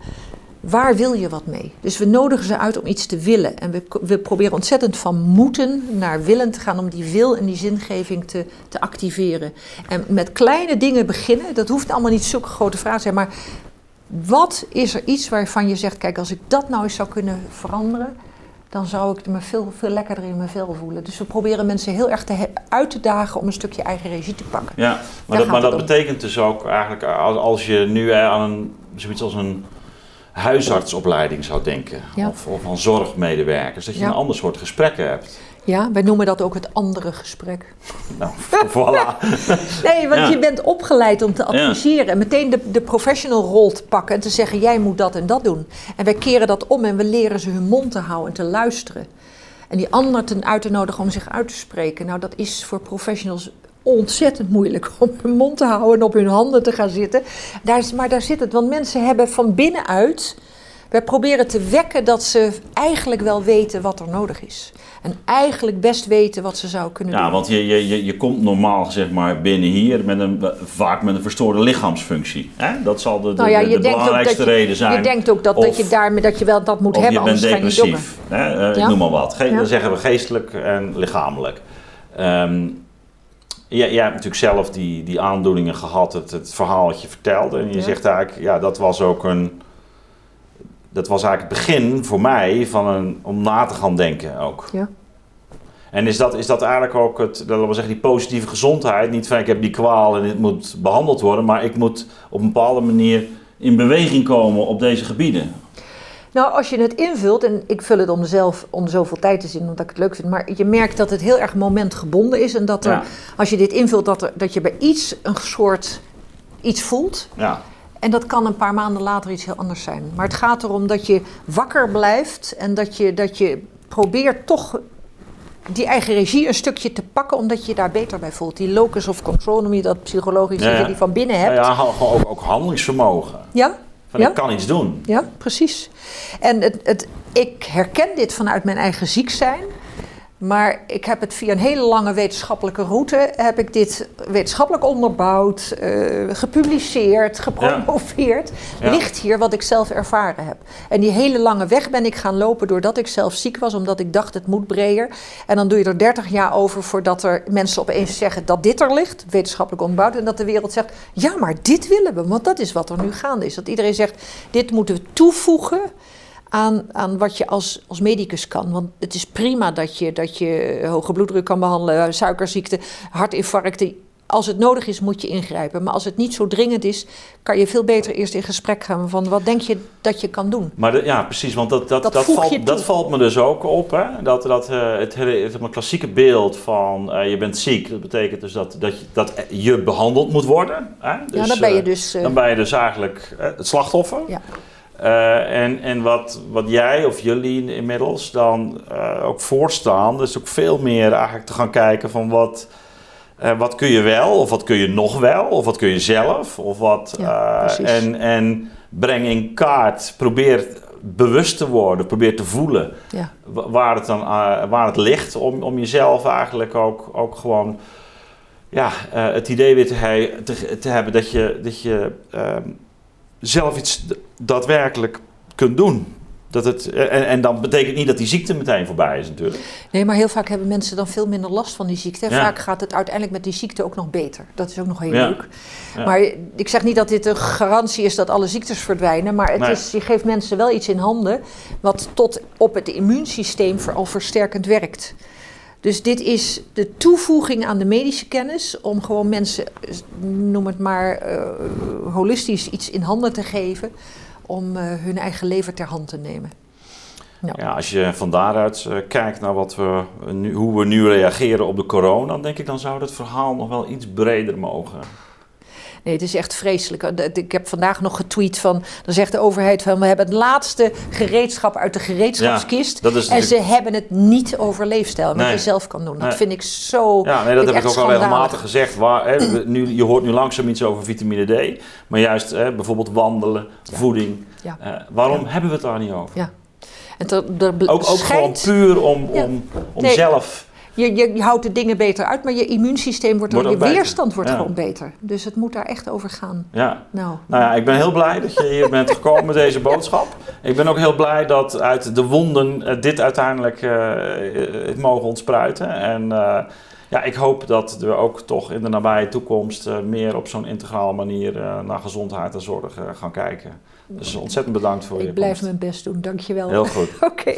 Waar wil je wat mee? Dus we nodigen ze uit om iets te willen. En we, we proberen ontzettend van moeten naar willen te gaan om die wil en die zingeving te, te activeren. En met kleine dingen beginnen, dat hoeft allemaal niet zulke grote vragen te zijn, maar wat is er iets waarvan je zegt, kijk, als ik dat nou eens zou kunnen veranderen, dan zou ik me veel, veel lekkerder in mijn vel voelen. Dus we proberen mensen heel erg te uit te dagen om een stukje eigen regie te pakken. Ja, maar dat, maar dat betekent dus ook eigenlijk als, als je nu aan een, zoiets als een huisartsopleiding zou denken, of, of aan zorgmedewerkers, dat je een ander soort gesprekken hebt. Ja, wij noemen dat ook het andere gesprek. Nou, voilà. nee, want je bent opgeleid om te adviseren en meteen de, de professional rol te pakken en te zeggen: jij moet dat en dat doen. En wij keren dat om en we leren ze hun mond te houden en te luisteren. En die ander ten uit te nodigen om zich uit te spreken. Nou, dat is voor professionals ontzettend moeilijk om hun mond te houden en op hun handen te gaan zitten. Daar is, maar daar zit het, want mensen hebben van binnenuit. Wij proberen te wekken dat ze eigenlijk wel weten wat er nodig is. En eigenlijk best weten wat ze zou kunnen ja, doen. Ja, want je, je, je komt normaal zeg maar binnen hier met een, vaak met een verstoorde lichaamsfunctie. Hè? Dat zal de, de, nou ja, de belangrijkste je, reden zijn. Je denkt ook dat, dat je daarmee dat je wel dat moet hebben, je bent depressief. Hè? Uh, ja? Noem maar wat. Ge Dan zeggen we geestelijk en lichamelijk. Um, ja, jij hebt natuurlijk zelf die, die aandoeningen gehad, het, het verhaal dat je vertelde. En je zegt eigenlijk, ja, dat was ook een. Dat was eigenlijk het begin voor mij van een, om na te gaan denken ook. Ja. En is dat, is dat eigenlijk ook het, dat we zeggen, die positieve gezondheid? Niet van ik heb die kwaal en het moet behandeld worden, maar ik moet op een bepaalde manier in beweging komen op deze gebieden. Nou, als je het invult, en ik vul het om zelf om zoveel tijd te zien, omdat ik het leuk vind, maar je merkt dat het heel erg momentgebonden is en dat er, als je dit invult, dat, er, dat je bij iets een soort iets voelt. Ja. En dat kan een paar maanden later iets heel anders zijn. Maar het gaat erom dat je wakker blijft en dat je, dat je probeert toch die eigen regie een stukje te pakken, omdat je je daar beter bij voelt. Die locus of control, noem je dat psychologisch, ja, je die van binnen hebt. Ja, ja ook, ook handelingsvermogen. Ja, van ik kan iets doen. Ja, precies. En het, het, ik herken dit vanuit mijn eigen ziek zijn. Maar ik heb het via een hele lange wetenschappelijke route, heb ik dit wetenschappelijk onderbouwd, uh, gepubliceerd, gepromoveerd. Ja. Ligt hier wat ik zelf ervaren heb. En die hele lange weg ben ik gaan lopen doordat ik zelf ziek was, omdat ik dacht het moet breder. En dan doe je er 30 jaar over voordat er mensen opeens zeggen dat dit er ligt, wetenschappelijk onderbouwd. En dat de wereld zegt, ja maar dit willen we, want dat is wat er nu gaande is. Dat iedereen zegt, dit moeten we toevoegen aan, aan wat je als, als medicus kan. Want het is prima dat je, dat je hoge bloeddruk kan behandelen, suikerziekte, hartinfarcten. Als het nodig is, moet je ingrijpen. Maar als het niet zo dringend is, kan je veel beter eerst in gesprek gaan van wat denk je dat je kan doen. Maar ja, precies, want dat, dat, dat, valt, dat valt me dus ook op. Hè? Dat, dat, uh, het, hele, het, klassieke beeld van uh, je bent ziek, dat betekent dus dat, dat, je, dat je behandeld moet worden. Hè? Dus, ja, dan ben je dus... Uh, dan ben je dus eigenlijk het slachtoffer. Ja. Uh, en en wat, wat jij of jullie inmiddels dan uh, ook voorstaan, dus ook veel meer eigenlijk te gaan kijken van wat, uh, wat kun je wel, of wat kun je nog wel, of wat kun je zelf, of wat. Ja, en, en breng in kaart, probeer bewust te worden, probeer te voelen ja. waar, het dan, waar het ligt, om, om jezelf eigenlijk ook, ook gewoon ja, het idee weer te, te, te hebben dat je. Dat je ehm, zelf iets daadwerkelijk kunt doen. Dat het, en, en dan betekent niet dat die ziekte meteen voorbij is natuurlijk. Nee, maar heel vaak hebben mensen dan veel minder last van die ziekte. Vaak gaat het uiteindelijk met die ziekte ook nog beter. Dat is ook nog heel leuk. Ja. Maar ik zeg niet dat dit een garantie is dat alle ziektes verdwijnen. Maar het nee. is, je geeft mensen wel iets in handen... wat tot op het immuunsysteem al versterkend werkt. Dus dit is de toevoeging aan de medische kennis om gewoon mensen, noem het maar, uh, holistisch iets in handen te geven om uh, hun eigen leven ter hand te nemen. Nou. Ja, als je van daaruit uh, kijkt naar wat we, nu, hoe we nu reageren op de corona, dan denk ik dan zou dat verhaal nog wel iets breder mogen. Nee, het is echt vreselijk. Ik heb vandaag nog getweet van, dan zegt de overheid van, we hebben het laatste gereedschap uit de gereedschapskist. Ja, en ze hebben het niet over leefstijl, wat Nee. je zelf kan doen. Dat Nee. vind ik zo. Ja, nee, dat heb ik ook al regelmatig gezegd. Waar, hè, we- nu, je hoort nu langzaam iets over vitamine D, maar juist hè, bijvoorbeeld wandelen, voeding. Ja. Eh, waarom hebben we het daar niet over? En er, er bl- Ook, gewoon puur om, Ja. om, om Nee. zelf. Je, je, je houdt de dingen beter uit, maar je immuunsysteem wordt, Wordt je beter. weerstand wordt Ja. gewoon beter. Dus het moet daar echt over gaan. Ja. Nou, Nou ja, ik ben heel blij dat je hier bent gekomen met deze boodschap. Ik ben ook heel blij dat uit de wonden eh, dit uiteindelijk eh, eh, het mogen ontspruiten. En ja, ik hoop dat we ook toch in de nabije toekomst meer op zo'n integrale manier naar gezondheid en zorg gaan kijken. Dus ontzettend bedankt voor je ik blijf komst. mijn best doen. Dankjewel. Heel goed. Oké.